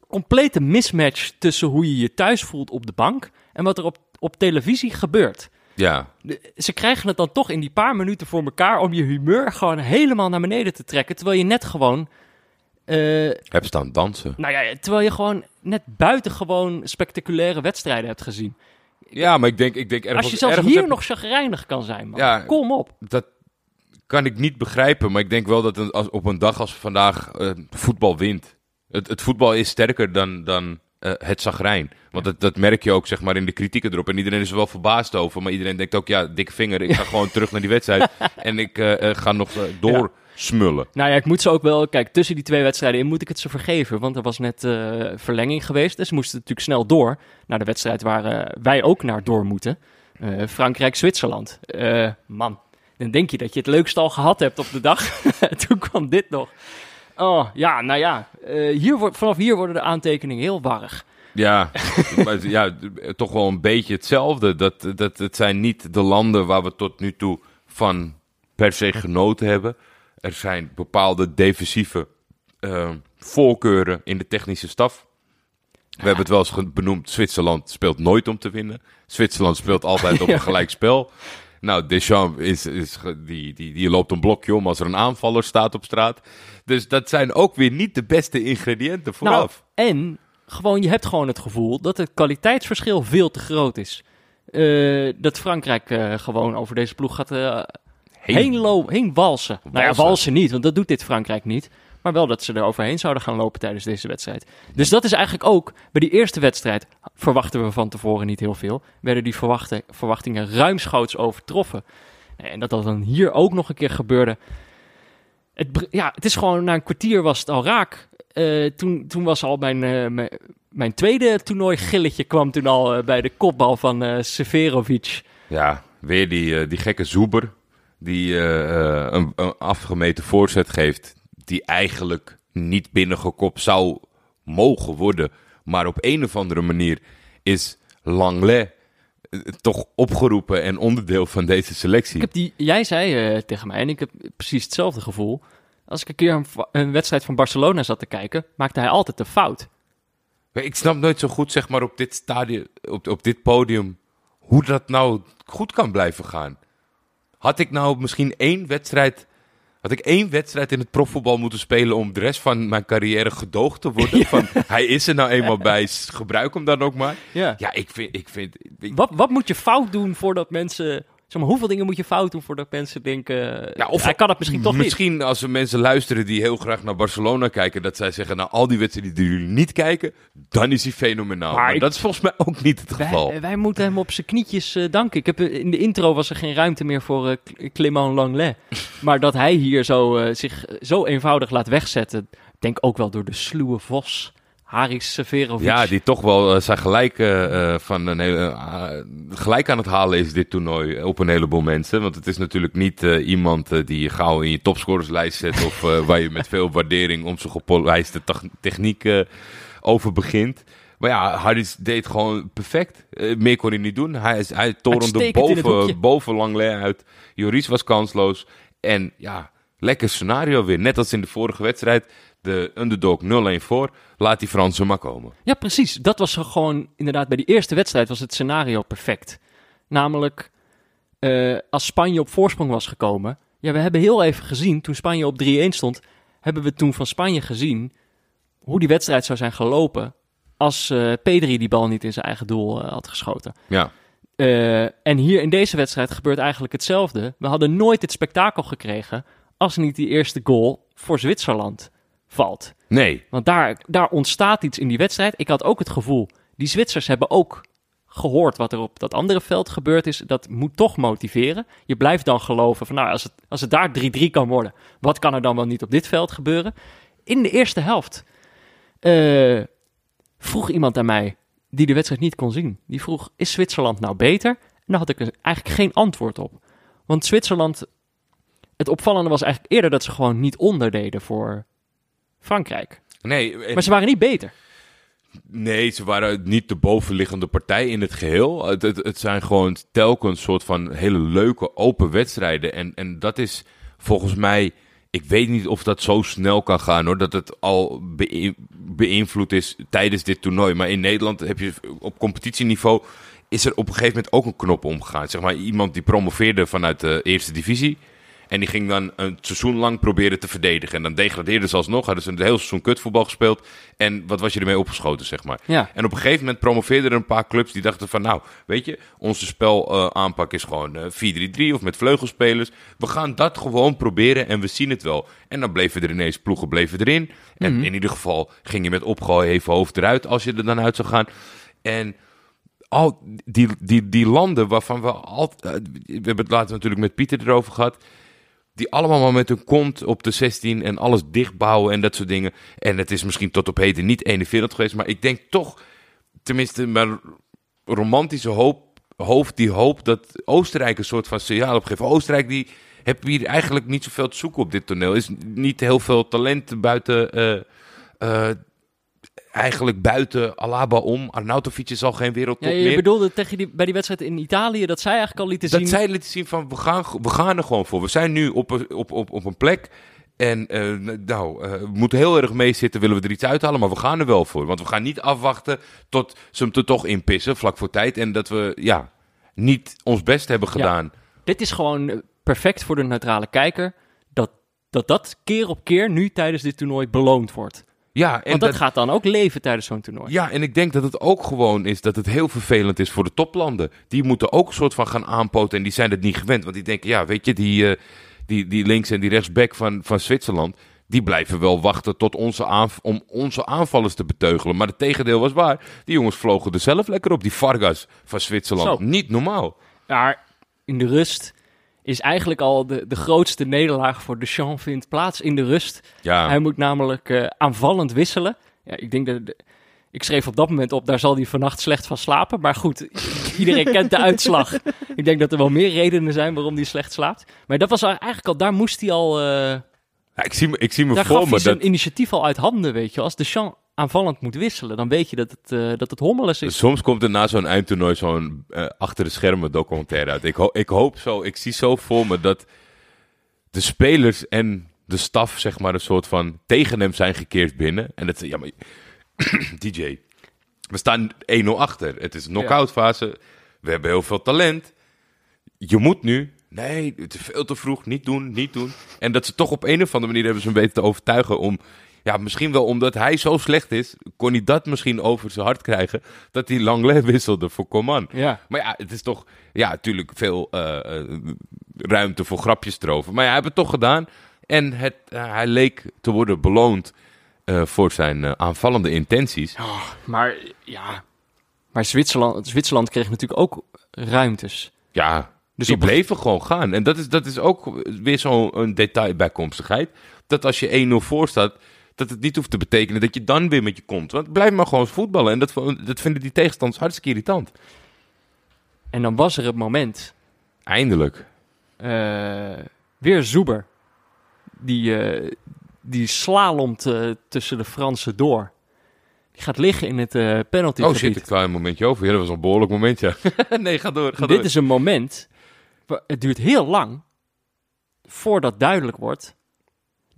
complete mismatch tussen hoe je je thuis voelt op de bank en wat er op, op televisie gebeurt. Ja, ze krijgen het dan toch in die paar minuten voor elkaar om je humeur gewoon helemaal naar beneden te trekken. Terwijl je net gewoon. eh, heb staan dansen. nou ja, terwijl je gewoon net buitengewoon spectaculaire wedstrijden hebt gezien. Ja, maar ik denk, ik denk ergens... Als je zelfs hier heb- nog chagrijnig kan zijn, man. Ja. Kom op. Dat kan ik niet begrijpen, maar ik denk wel dat een, als, op een dag als vandaag eh, voetbal wint. Het, het voetbal is sterker dan, dan eh, het zagrijn. Want dat, dat merk je ook zeg maar, in de kritieken erop. En iedereen is er wel verbaasd over, maar iedereen denkt ook, ja, dikke vinger, ik ga gewoon terug naar die wedstrijd. en ik eh, eh, ga nog eh, doorsmullen. Nou ja, ik moet ze ook wel... Kijk, tussen die twee wedstrijden in moet ik het ze vergeven. Want er was net verlenging geweest. En ze moesten natuurlijk snel door naar de wedstrijd waar wij ook naar door moeten. Frankrijk-Zwitserland. Man, dan denk je dat je het leukste al gehad hebt op de dag. Toen kwam dit nog. Oh, ja, nou ja. eh, hier wordt, vanaf hier worden de aantekeningen heel warrig. Ja, ja, toch wel een beetje hetzelfde. Dat, dat, het zijn niet de landen waar we tot nu toe van per se genoten hebben. Er zijn bepaalde defensieve eh, voorkeuren in de technische staf. We hebben het wel eens benoemd, Zwitserland speelt nooit om te winnen. Zwitserland speelt altijd op een gelijk spel. Nou, Deschamps is, is, die, die, die loopt een blokje om als er een aanvaller staat op straat. Dus dat zijn ook weer niet de beste ingrediënten vooraf. Nou, en gewoon, je hebt gewoon het gevoel dat het kwaliteitsverschil veel te groot is. Eh, dat Frankrijk eh, gewoon over deze ploeg gaat eh, heen, heen walsen. Nou ja, walsen niet, want dat doet dit Frankrijk niet. Maar wel dat ze er overheen zouden gaan lopen tijdens deze wedstrijd. Dus dat is eigenlijk ook, bij die eerste wedstrijd verwachten we van tevoren niet heel veel. Werden die verwachtingen ruimschoots overtroffen. En dat dat dan hier ook nog een keer gebeurde. Het, ja, het is gewoon, na een kwartier was het al raak. Eh, toen, toen was al mijn, eh, mijn, tweede toernooi-gilletje kwam toen al eh, bij de kopbal van Severovic. Ja, weer die, die gekke Zoeber. Die een afgemeten voorzet geeft. Die eigenlijk niet binnengekopt zou mogen worden. Maar op een of andere manier is Langlais eh, toch opgeroepen en onderdeel van deze selectie. Ik heb die, jij zei eh, tegen mij, en ik heb precies hetzelfde gevoel. Als ik een keer een, wedstrijd van Barcelona zat te kijken, maakte hij altijd een fout. Ik snap nooit zo goed, zeg maar, op dit stadion, op, op dit podium, hoe dat nou goed kan blijven gaan. Had ik nou misschien één wedstrijd Had ik één wedstrijd in het profvoetbal moeten spelen om de rest van mijn carrière gedoogd te worden? Van, hij is er nou eenmaal bij, gebruik hem dan ook maar. Ja. Ja, ik vind... Ik vind ik- Wat, wat moet je fout doen voordat mensen... Zeg maar, hoeveel dingen moet je fout doen voordat mensen denken... Ja, of- hij kan het misschien toch niet. Misschien als er mensen luisteren die heel graag naar Barcelona kijken, dat zij zeggen, nou al die wedstrijden die jullie niet kijken, dan is hij fenomenaal. Maar Maar, ik- dat is volgens mij ook niet het geval. Wij, wij moeten hem op zijn knietjes eh, danken. Ik heb, eh, in de intro was er geen ruimte meer voor Cl- Clément Langlais. Maar dat hij hier zo, eh, zich zo eenvoudig laat wegzetten... denk ook wel door de sluwe vos, Haris Severovic. Ja, die toch wel eh, zijn gelijk, eh, van een hele, gelijk aan het halen is dit toernooi op een heleboel mensen. Want het is natuurlijk niet iemand die je gauw in je topscorerslijst zet of waar je met veel waardering om zijn gepolijste tech- techniek over begint. Maar ja, Harris deed gewoon perfect. Meer kon hij niet doen. Hij, is, hij torende boven, boven Langlais uit. Joris was kansloos. En ja, lekker scenario weer. Net als in de vorige wedstrijd. De underdog 0-1 voor. Laat die Fransen maar komen. Ja, precies. Dat was gewoon inderdaad bij die eerste wedstrijd was het scenario perfect. Namelijk, eh, als Spanje op voorsprong was gekomen. Ja, we hebben heel even gezien, toen Spanje op 3-1 stond, hebben we toen van Spanje gezien hoe die wedstrijd zou zijn gelopen als eh Pedri die bal niet in zijn eigen doel eh, had geschoten. Ja. Eh, en hier in deze wedstrijd gebeurt eigenlijk hetzelfde. We hadden nooit het spektakel gekregen als niet die eerste goal voor Zwitserland valt. Nee. Want daar, daar ontstaat iets in die wedstrijd. Ik had ook het gevoel, die Zwitsers hebben ook gehoord wat er op dat andere veld gebeurd is. Dat moet toch motiveren. Je blijft dan geloven van, nou, als het, als het daar 3-3 kan worden, wat kan er dan wel niet op dit veld gebeuren? In de eerste helft eh, vroeg iemand aan mij, die de wedstrijd niet kon zien. Die vroeg, is Zwitserland nou beter? En daar had ik eigenlijk geen antwoord op. Want Zwitserland, het opvallende was eigenlijk eerder dat ze gewoon niet onderdeden voor Frankrijk. Nee, en- Maar ze waren niet beter. nee, ze waren niet de bovenliggende partij in het geheel. Het, het, het zijn gewoon telkens soort van hele leuke open wedstrijden. En, en dat is volgens mij... Ik weet niet of dat zo snel kan gaan hoor. Dat het al beïn- beïnvloed is tijdens dit toernooi. Maar in Nederland heb je op competitieniveau... is er op een gegeven moment ook een knop omgegaan. Zeg maar iemand die promoveerde vanuit de eerste divisie... En die ging dan een seizoen lang proberen te verdedigen. En dan degradeerden ze alsnog. Hadden ze een heel seizoen kutvoetbal gespeeld. En wat was je ermee opgeschoten, zeg maar. Ja. En op een gegeven moment promoveerden er een paar clubs die dachten van... Nou, weet je, onze spelaanpak aanpak is gewoon eh 4-3-3 of met vleugelspelers. We gaan dat gewoon proberen en we zien het wel. En dan bleven er ineens ploegen bleven erin. En in ieder geval ging je met opgooien even hoofd eruit als je er dan uit zou gaan. En al die, die, die landen waarvan we altijd... we hebben het later natuurlijk met Pieter erover gehad die allemaal maar met hun kont op de 16 en alles dichtbouwen en dat soort dingen. En het is misschien tot op heden niet 41 geweest, maar ik denk toch, tenminste, mijn romantische hoop, hoofd die hoopt dat Oostenrijk een soort van signaal opgeeft. Oostenrijk die heeft hier eigenlijk niet zoveel te zoeken op dit toneel. Is niet heel veel talent buiten, eh, eh, eigenlijk buiten Alaba om. Arnautovic is al geen wereldtop Ja, je meer. bedoelde tegen die, bij die wedstrijd in Italië dat zij eigenlijk al lieten Dat zien... zij lieten zien van, we gaan, we gaan er gewoon voor. We zijn nu op, een- op, op, op een plek. En eh, nou, eh, we moeten heel erg meezitten, willen we er iets uithalen. Maar we gaan er wel voor. Want we gaan niet afwachten tot ze hem er toch inpissen, vlak voor tijd. En dat we, ja, niet ons best hebben gedaan. Dit is gewoon eh, perfect voor de neutrale kijker. Dat dat, dat keer op keer nu tijdens dit toernooi beloond wordt. Ja, en Want dat, dat- gaat dan ook leven tijdens zo'n toernooi. Ja, en ik denk dat het ook gewoon is dat het heel vervelend is voor de toplanden. Die moeten ook een soort van gaan aanpoten en die zijn het niet gewend. Want die denken, ja, weet je, die, eh, die, die links- en die rechtsback van, van Zwitserland... die blijven wel wachten tot onze aanv- om onze aanvallers te beteugelen. Maar het tegendeel was waar. Die jongens vlogen er zelf lekker op, die Vargas van Zwitserland. Zo. Niet normaal. Maar in de rust is eigenlijk al de, de grootste nederlaag voor Deschamps vindt plaats in de rust. Ja, Hij moet namelijk eh, aanvallend wisselen. Ja, ik denk dat... de- ik schreef op dat moment op, daar zal hij vannacht slecht van slapen. Maar goed, iedereen kent de uitslag. Ik denk dat er wel meer redenen zijn waarom hij slecht slaapt. Maar dat was eigenlijk al, daar moest hij al... eh, Ja, ik zie me, ik zie me daar voor gaf hij zijn dat... initiatief al uit handen, weet je. Als Deschamps aanvallend moet wisselen, dan weet je dat het, eh dat het hommeles is. Soms komt er na zo'n eindtoernooi zo'n eh, achter de schermen documentaire uit. Ik, ho- ik hoop zo, ik zie zo voor me dat de spelers en de staf, zeg maar, een soort van tegen hem zijn gekeerd binnen. En dat ze, ja, maar DJ, we staan 1-0 achter. Het is een knock-out fase. We hebben heel veel talent. Je moet nu Nee, het is veel te vroeg. Niet doen, niet doen. En dat ze toch op een of andere manier hebben ze hem weten te overtuigen om... Ja, misschien wel omdat hij zo slecht is, kon hij dat misschien over zijn hart krijgen. Dat hij Langley wisselde voor Coman. Ja. Maar ja, het is toch, ja, natuurlijk veel eh, eh, ruimte voor grapjes erover. Maar ja, hij heeft het toch gedaan. En het, eh, hij leek te worden beloond voor zijn aanvallende intenties. Oh, maar ja, maar Zwitserland, Zwitserland kreeg natuurlijk ook ruimtes. Ja, Dus die bleven gewoon gaan. En dat is, dat is ook weer zo'n detail bijkomstigheid. Dat als je 1-0 voor staat, dat het niet hoeft te betekenen dat je dan weer met je komt. Want blijf maar gewoon voetballen. En dat, dat vinden die tegenstanders hartstikke irritant. En dan was er het moment, Eindelijk. eh, weer Zoeber, die, eh, die slalomt eh, tussen de Fransen door. Die gaat liggen in het Oh penaltygebied. shit, ik sla een momentje over. Ja, dat was een behoorlijk momentje. nee, ga door. Ga Dit door. is een moment, het duurt heel lang voordat duidelijk wordt.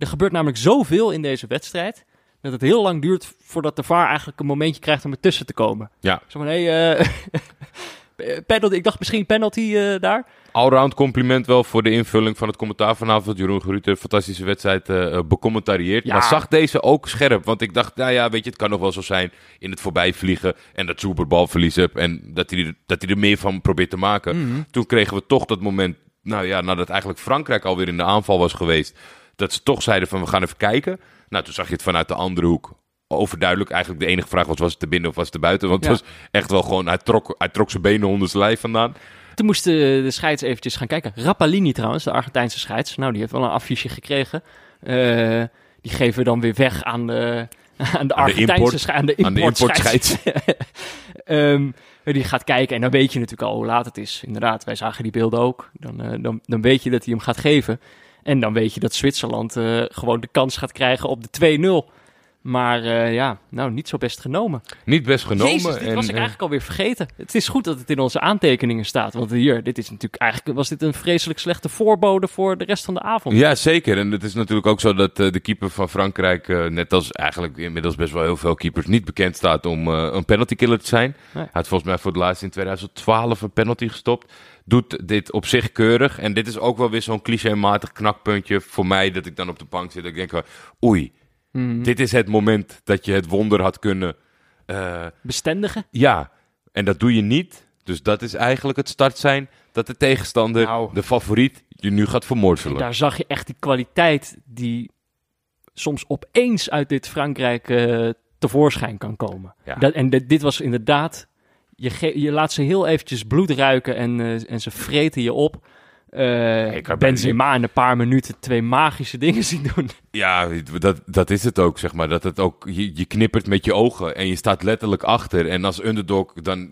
Er gebeurt namelijk zoveel in deze wedstrijd, dat het heel lang duurt voordat de VAR eigenlijk een momentje krijgt om ertussen te komen. Ja, Zo van, hey, eh, penalty, ik dacht misschien penalty eh, daar. allround compliment wel voor de invulling van het commentaar vanavond. Jeroen Geruut een fantastische wedstrijd eh eh, becommentarieerd. Ja. Maar zag deze ook scherp. Want ik dacht, nou ja, weet je, het kan nog wel zo zijn in het voorbijvliegen. En dat Zoeber balverlies hebt. En dat hij, er, dat hij er meer van probeert te maken. Toen kregen we toch dat moment, nou ja, nadat eigenlijk Frankrijk alweer in de aanval was geweest. Dat ze toch zeiden van, we gaan even kijken. Nou, toen zag je het vanuit de andere hoek. Overduidelijk, eigenlijk de enige vraag was, was het te binnen of was het te buiten? Want Ja. het was echt wel gewoon, hij trok, hij trok zijn benen onder zijn lijf vandaan. Toen moesten de scheids eventjes gaan kijken. Rappalini trouwens, de Argentijnse scheids. Nou, die heeft wel een affiche gekregen. Eh, die geven we dan weer weg aan de, aan de Argentijnse scheids. Aan de die gaat kijken en dan weet je natuurlijk al hoe laat het is. Inderdaad, wij zagen die beelden ook. Dan, eh, dan, dan weet je dat hij hem gaat geven. En dan weet je dat Zwitserland eh, gewoon de kans gaat krijgen op de 2-0. Maar eh, ja, nou, niet zo best genomen. Niet best genomen. Jezus, dit en, was ik eh, eigenlijk alweer vergeten. Het is goed dat het in onze aantekeningen staat. Want hier, dit is natuurlijk eigenlijk was dit een vreselijk slechte voorbode voor de rest van de avond. Ja, zeker. En het is natuurlijk ook zo dat eh, de keeper van Frankrijk, net als eigenlijk inmiddels best wel heel veel keepers, niet bekend staat om een penalty killer te zijn. Nee. Hij had volgens mij voor het laatst in 2012 een penalty gestopt. Doet dit op zich keurig. En dit is ook wel weer zo'n clichématig knakpuntje voor mij, dat ik dan op de bank zit. Dat ik denk, oei, Mhm. dit is het moment dat je het wonder had kunnen... eh, Bestendigen? ja, en dat doe je niet. Dus dat is eigenlijk het start zijn dat de tegenstander, Nou. de favoriet, je nu gaat vermorzelen. Daar zag je echt die kwaliteit die soms opeens uit dit Frankrijk eh, tevoorschijn kan komen. Ja. Dat, en dit, was inderdaad, je, je laat ze heel eventjes bloed ruiken en, eh, en ze vreten je op. Kan Benzema in een paar minuten twee magische dingen zien doen. Ja, dat, dat is het ook, zeg maar. Dat het ook, je, je knippert met je ogen en je staat letterlijk achter. En als underdog, dan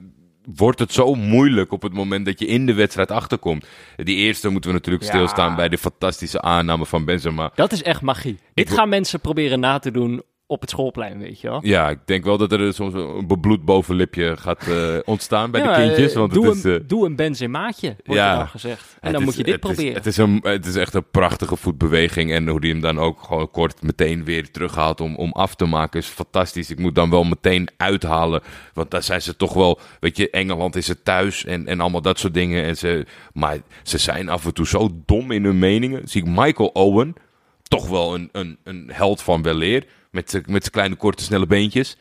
wordt het zo moeilijk op het moment dat je in de wedstrijd achterkomt. Die eerste moeten we natuurlijk Ja. stilstaan bij de fantastische aanname van Benzema. Dat is echt magie. Dit gaan mensen proberen na te doen op het schoolplein, weet je wel. Ja, ik denk wel dat er soms een bebloed bovenlipje gaat eh, ontstaan bij Ja, de kindjes. eh, Want doe, het is, een, eh, doe een Benzemaatje, wordt Ja. er dan gezegd. En dan is- moet je dit het is- proberen. het, is een, het is echt een prachtige voetbeweging. En hoe hij hem dan ook gewoon kort meteen weer terughaalt om, om af te maken is fantastisch. Ik moet dan wel meteen uithalen. Want daar zijn ze toch wel... Weet je, Engeland is het thuis en, en allemaal dat soort dingen. En ze, maar ze zijn af en toe zo dom in hun meningen. Zie ik Michael Owen, toch wel een, een, een held van weleer. Met zijn kleine, korte, snelle beentjes.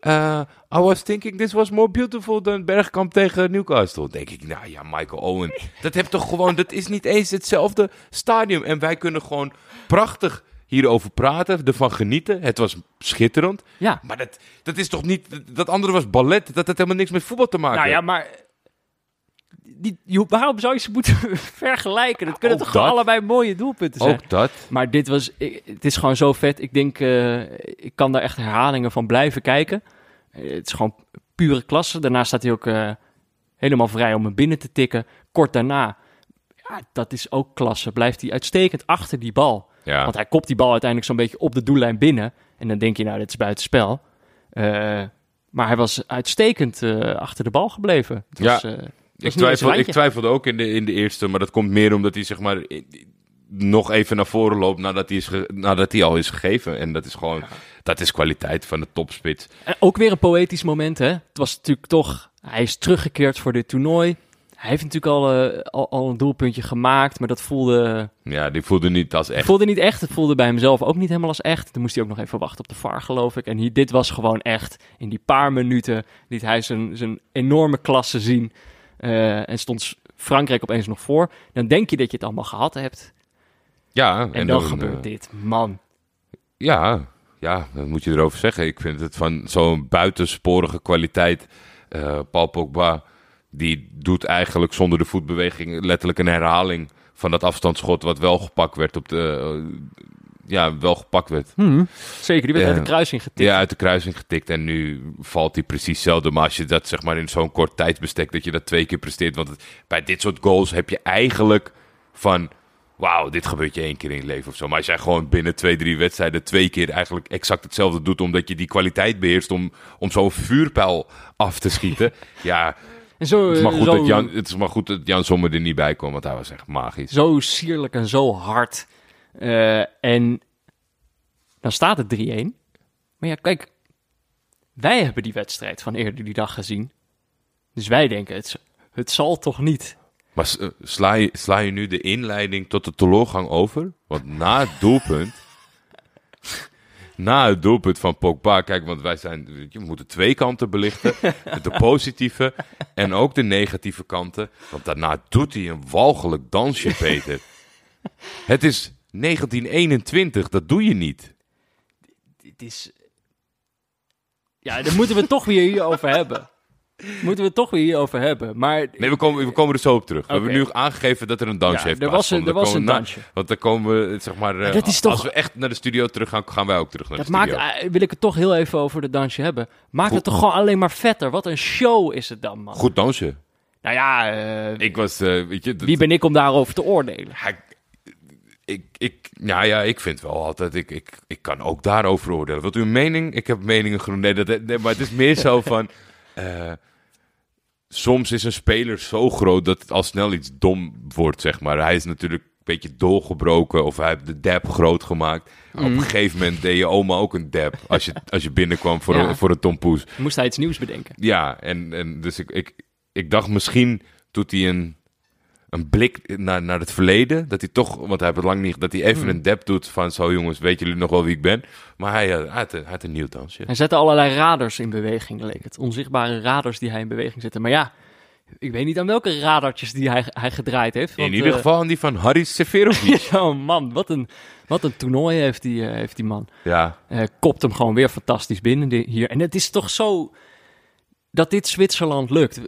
Uh, I was thinking this was more beautiful dan Bergkamp tegen Newcastle. Denk ik, nou ja, Michael Owen. Dat heeft toch gewoon, dat is niet eens hetzelfde stadium. En wij kunnen gewoon prachtig hierover praten, ervan genieten. Het was schitterend. ja. Maar dat, dat is toch niet, dat andere was ballet. Dat had helemaal niks met voetbal te maken. Nou ja, maar die, waarom zou je ze moeten vergelijken? Dat kunnen Ook toch dat. allebei mooie doelpunten zijn? Ook dat. Maar dit was, ik- het is gewoon zo vet. Ik denk, eh, ik kan daar echt herhalingen van blijven kijken. Eh, het is gewoon pure klasse. Daarna staat hij ook eh, helemaal vrij om hem binnen te tikken. Kort daarna, ja, dat is ook klasse. Blijft hij uitstekend achter die bal. Ja. Want hij kopt die bal uiteindelijk zo'n beetje op de doellijn binnen. En dan denk je, nou, dit is buitenspel. Eh maar hij was uitstekend eh, achter de bal gebleven. Het was, Ja. eh, was Ik, twijfel, ik twijfelde ook in de, in de eerste, maar dat komt meer omdat hij zeg maar nog even naar voren loopt nadat hij, is nadat hij al is gegeven. En dat is gewoon, dat is kwaliteit van de topspits. En ook weer een poëtisch moment, hè? Het was natuurlijk toch... Hij is teruggekeerd voor dit toernooi. Hij heeft natuurlijk al, eh, al, al een doelpuntje gemaakt, maar dat voelde, Ja, die voelde niet als echt. voelde niet echt. Het voelde bij hemzelf ook niet helemaal als echt. Dan moest hij ook nog even wachten op de VAR, geloof ik. En hier, dit was gewoon echt. In die paar minuten liet hij zijn, zijn enorme klasse zien. Eh, en stond Frankrijk opeens nog voor. Dan denk je dat je het allemaal gehad hebt. Ja, En, dan, eh, gebeurt dit. Man. Ja, ja, wat moet je erover zeggen? Ik vind het van zo'n buitensporige kwaliteit. eh Paul Pogba, die doet eigenlijk zonder de voetbeweging letterlijk een herhaling van dat afstandsschot wat wel gepakt werd op de... eh, ja, wel gepakt werd. Zeker, die werd uit de kruising getikt. Ja, uit de kruising getikt en nu valt hij precies hetzelfde. Maar als je dat zeg maar in zo'n kort tijdsbestek, dat je dat twee keer presteert. Want het- bij dit soort goals heb je eigenlijk van, wauw, dit gebeurt je één keer in je leven of zo. Maar als jij gewoon binnen twee, drie wedstrijden twee keer eigenlijk exact hetzelfde doet, omdat je die kwaliteit beheerst om, om zo'n vuurpijl af te schieten. ja, En zo, het is, maar eh, goed zo, dat Jan, het is maar goed dat Jan Sommer er niet bij kwam, want hij was echt magisch. zo sierlijk en zo hard. Eh, en dan staat het 3-1. Maar ja, kijk, wij hebben die wedstrijd van eerder die dag gezien. Dus wij denken, het, het zal toch niet. Maar eh, sla je, je nu de inleiding tot de teleurgang over? Want na het doelpunt... na het doelpunt van Pogba... Kijk, want wij zijn... je, We moeten twee kanten belichten. De positieve en ook de negatieve kanten. Want daarna doet hij een walgelijk dansje, Peter. Het is 1921, dat doe je niet. Dit is... Ja, daar moeten we het toch weer hierover hebben. Moeten we het toch weer hierover hebben. Maar Nee, we komen, we komen er zo op terug. We hebben nu aangegeven dat er een dansje Ja, heeft er was een- er was een dansje. na- want dan komen we, zeg maar... eh, dat is toch- Als we echt naar de studio terug gaan, gaan wij ook terug naar dat de maakt, studio. eh, wil ik het toch heel even over de dansje hebben. Maakt het toch gewoon alleen maar vetter. Wat een show is het dan, man. Goed dansje. Nou ja, eh, Ik was, eh, weet je... dat- wie ben ik om daarover te oordelen? Ik, ik, nou ja, ik vind wel altijd, ik, ik, ik kan ook daarover oordelen. Wilt u een mening? Ik heb meningen genoemd. Nee, dat, nee, maar het is meer zo van, eh, soms is een speler zo groot dat het al snel iets dom wordt, zeg maar. Hij is natuurlijk een beetje doorgebroken of hij heeft de dab groot gemaakt. Op een gegeven moment deed je oma ook een dab als je, als je binnenkwam voor, Ja. een, voor een tompoes. Moest hij iets nieuws bedenken? Ja, en, en dus ik, ik, ik dacht misschien doet hij een, een blik naar, naar het verleden. Dat hij toch, want hij heeft het lang niet, dat hij even Hmm. een dep doet van zo jongens, weten jullie nog wel wie ik ben? Maar hij, eh, hij, had, een- hij had een nieuw dansje. Hij zette allerlei radars in beweging, leek het. Onzichtbare radars die hij in beweging zette. Maar ja, ik weet niet aan welke radartjes die hij, hij gedraaid heeft. In want, ieder eh, geval aan die van Harry Seferovic. oh man, wat een, wat een toernooi heeft die, eh, heeft die man. ja, Eh, kopt hem gewoon weer fantastisch binnen hier. En het is toch zo dat dit Zwitserland lukt.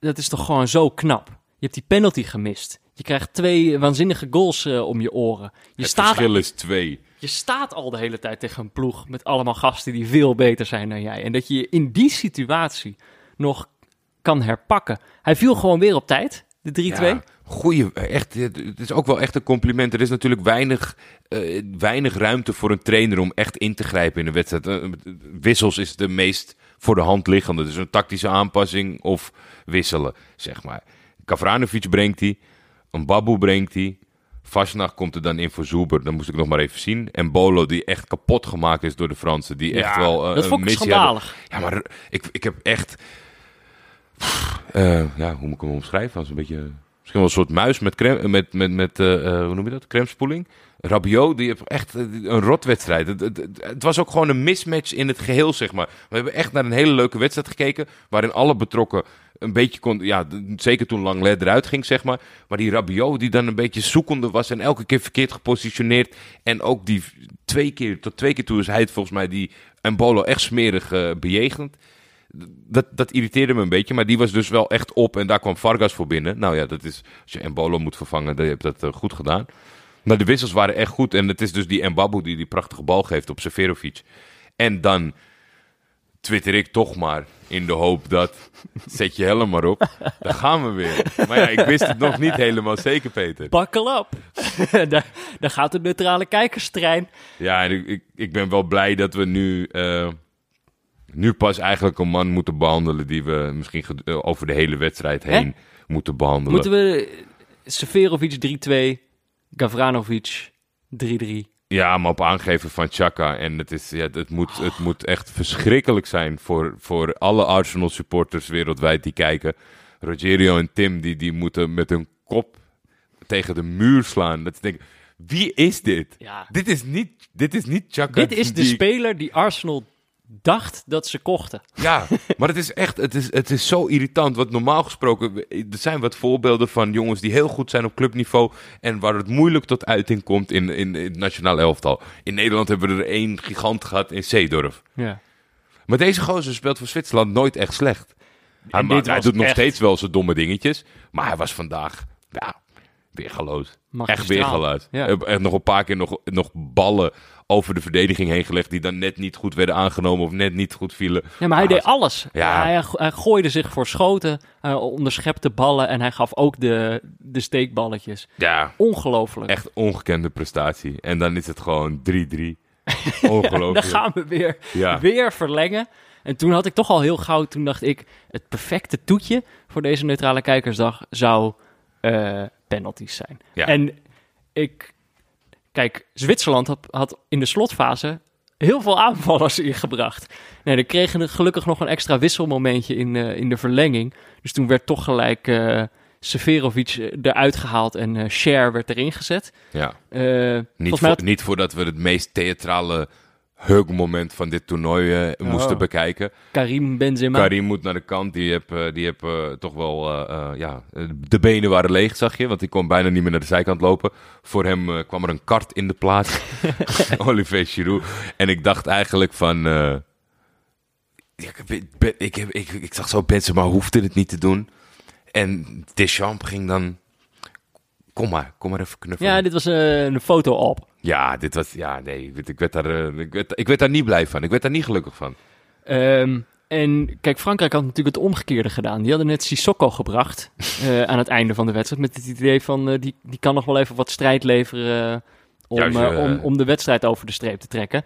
Dat is toch gewoon zo knap. Je hebt die penalty gemist. Je krijgt twee waanzinnige goals eh, om je oren. Je het staat, verschil is twee. je staat al de hele tijd tegen een ploeg met allemaal gasten die veel beter zijn dan jij. En dat je je in die situatie nog kan herpakken. Hij viel gewoon weer op tijd, de 3-2. Ja, goeie, echt, het is ook wel echt een compliment. Er is natuurlijk weinig, eh, weinig ruimte voor een trainer om echt in te grijpen in een wedstrijd. Eh, wissels is de meest voor de hand liggende. Dus een tactische aanpassing of wisselen, zeg maar. Kavranovic brengt hij, een Babu brengt hij. Vasnach komt er dan in voor Zuber, dat moest ik nog maar even zien. En Bolo, die echt kapot gemaakt is door de Fransen. Die echt wel eh, dat vond ik schandalig. hadden. Ja, maar ik, ik heb echt... Eh, ja, hoe moet ik hem omschrijven? Als een beetje... Misschien wel een soort muis met, crème, met, met, met eh, eh, hoe noem je dat? Crèmespoeling. Rabiot, die heeft echt eh, een rotwedstrijd. Het, het, was ook gewoon een mismatch in het geheel, zeg maar. We hebben echt naar een hele leuke wedstrijd gekeken, waarin alle betrokken een beetje kon, ja, zeker toen Langley eruit ging, zeg maar. Maar die Rabiot, die dan een beetje zoekende was en elke keer verkeerd gepositioneerd. En ook die twee keer, tot twee keer toe is hij het volgens mij die Embolo echt smerig eh, bejegend dat, dat irriteerde me een beetje, maar die was dus wel echt op en daar kwam Vargas voor binnen. Nou ja, dat is, als je Embolo moet vervangen, dan heb je dat eh, goed gedaan. Maar de wissels waren echt goed en het is dus die Mbabu die die prachtige bal geeft op Seferovic. En dan twitter ik toch maar in de hoop dat, zet je helm maar op, dan gaan we weer. Maar ja, ik wist het nog niet helemaal zeker, Peter. Buckle up. daar, daar gaat de neutrale kijkerstrein. Ja, en ik, ik, ben wel blij dat we nu, eh, nu pas eigenlijk een man moeten behandelen die we misschien eh, over de hele wedstrijd heen moeten behandelen. Moeten we Severovic 3-2, Gavranovic 3-3. Ja, maar op aangeven van Chaka. En het, is, ja, het, moet, het moet echt verschrikkelijk zijn voor, voor alle Arsenal supporters wereldwijd die kijken. Rogerio en Tim, die, die moeten met hun kop tegen de muur slaan. Dat ik denk, wie is dit? Ja. Dit is niet, dit is niet Chaka. Dit is de die- speler die Arsenal dacht dat ze kochten. Ja, maar het is echt, het is, het is zo irritant. Want normaal gesproken, er zijn wat voorbeelden van jongens die heel goed zijn op clubniveau. En waar het moeilijk tot uiting komt in, in, in het nationaal elftal. In Nederland hebben we er één gigant gehad in Zeedorf. Ja. Maar deze gozer speelt voor Zwitserland nooit echt slecht. Hij, hij doet nog steeds wel zijn domme dingetjes. Maar hij was vandaag, ja, weergaloos. Echt weergaloos. Ja. Echt nog een paar keer nog, nog ballen over de verdediging heen gelegd. Die dan net niet goed werden aangenomen of net niet goed vielen. Ja, maar hij Ah, deed alles. Ja. Hij, hij gooide zich voor schoten, hij onderschepte ballen en hij gaf ook de, de steekballetjes. Ja, Ongelooflijk. echt ongekende prestatie. En dan is het gewoon 3-3. Dan Ongelooflijk. gaan we weer, Ja. weer verlengen. En toen had ik toch al heel gauw, toen dacht ik, het perfecte toetje voor deze neutrale kijkersdag zou eh penalties zijn. Ja. En ik, kijk, Zwitserland had, had in de slotfase heel veel aanvallers ingebracht. Nee, dan kregen we gelukkig nog een extra wisselmomentje in, eh, in de verlenging. Dus toen werd toch gelijk eh Severovic eruit gehaald en eh Cher werd erin gezet. Ja. Eh, Niet, volgens mij voor, had- niet voordat we het meest theatrale heugmoment van dit toernooi eh, moesten Oh. bekijken. Karim Benzema. Karim moet naar de kant. Die heb, eh, die heb eh, toch wel... eh, eh, ja, de benen waren leeg, zag je. Want die kon bijna niet meer naar de zijkant lopen. Voor hem kwam er een kart in de plaats. Olivier Giroud. En ik dacht eigenlijk van... eh, ik, ik, ben- ik, heb- ik, ik zag zo Benzema hoefde het niet te doen. En Deschamps ging dan... Kom maar, kom maar even knuffelen. Ja, dit was een foto-op. Ja, dit was. Ja, nee, ik, werd- ik, werd daar, eh, ik, werd, ik werd daar niet blij van. Ik werd daar niet gelukkig van. Ehm, en kijk, Frankrijk had natuurlijk het omgekeerde gedaan. Die hadden net Sissoko gebracht eh, aan het einde van de wedstrijd. Met het idee van, eh, die, die kan nog wel even wat strijd leveren om, Juist, om, om de wedstrijd over de streep te trekken.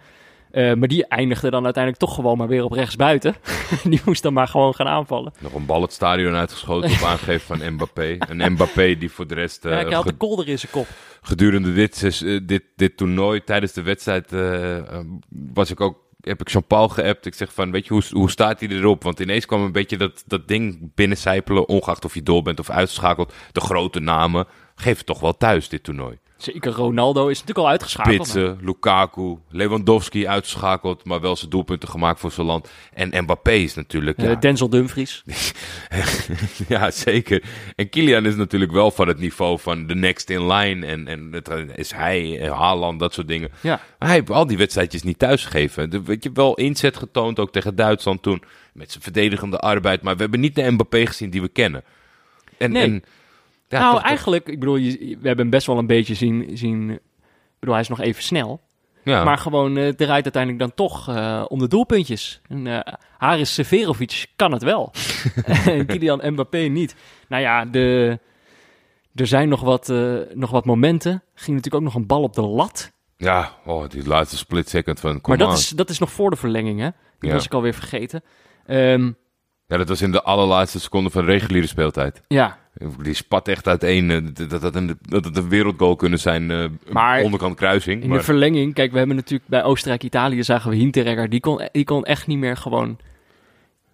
Eh, maar die eindigde dan uiteindelijk toch gewoon maar weer op rechtsbuiten. die moest dan maar gewoon gaan aanvallen. Nog een bal het stadion uitgeschoten op aangeven van Mbappé. Een Mbappé die voor de rest. eh, ja, hij had ge- de kolder in zijn kop. gedurende dit, eh, dit, dit toernooi, tijdens de wedstrijd, eh, eh, was ik ook. Heb ik Jean-Paul geappt. Ik zeg van, weet je, hoe, hoe staat hij erop? Want ineens kwam een beetje dat, dat ding binnencijpelen. Ongeacht of je door bent of uitgeschakeld. De grote namen. Geef het toch wel thuis, dit toernooi. Zeker Ronaldo is natuurlijk al uitgeschakeld. Pitsen, Lukaku, Lewandowski uitgeschakeld, maar wel zijn doelpunten gemaakt voor zijn land. En Mbappé is natuurlijk, Eh, ja, Denzel Dumfries. ja zeker. En Kylian is natuurlijk wel van het niveau van de next in line. En, en het is hij, eh, Haaland, dat soort dingen. Ja. Maar hij heeft al die wedstrijdjes niet thuisgegeven. De, weet je, wel inzet getoond, ook tegen Duitsland toen. Met zijn verdedigende arbeid. Maar we hebben niet de Mbappé gezien die we kennen. En, Nee. en, ja, nou, toch- eigenlijk, ik bedoel, je, we hebben hem best wel een beetje zien, zien... Ik bedoel, hij is nog even snel. ja. Maar gewoon eh draait uiteindelijk dan toch eh, om de doelpuntjes. En eh Haris Severovic kan het wel. en Kylian Mbappé niet. Nou ja, de, er zijn nog wat, nog wat momenten. Ging natuurlijk ook nog een bal op de lat. ja, oh, die laatste split second van maar dat is, dat is nog voor de verlenging, hè? Die Ja. was ik alweer vergeten. Ehm, Ja, dat was in de allerlaatste seconde van de reguliere speeltijd. ja, Die spat echt uiteen. eh, Dat, dat, een, dat het een wereldgoal kunnen zijn. eh Maar onderkant kruising. in maar, de verlenging... Kijk, we hebben natuurlijk bij Oostenrijk-Italië zagen we Hinteregger. Die kon, die kon echt niet meer gewoon...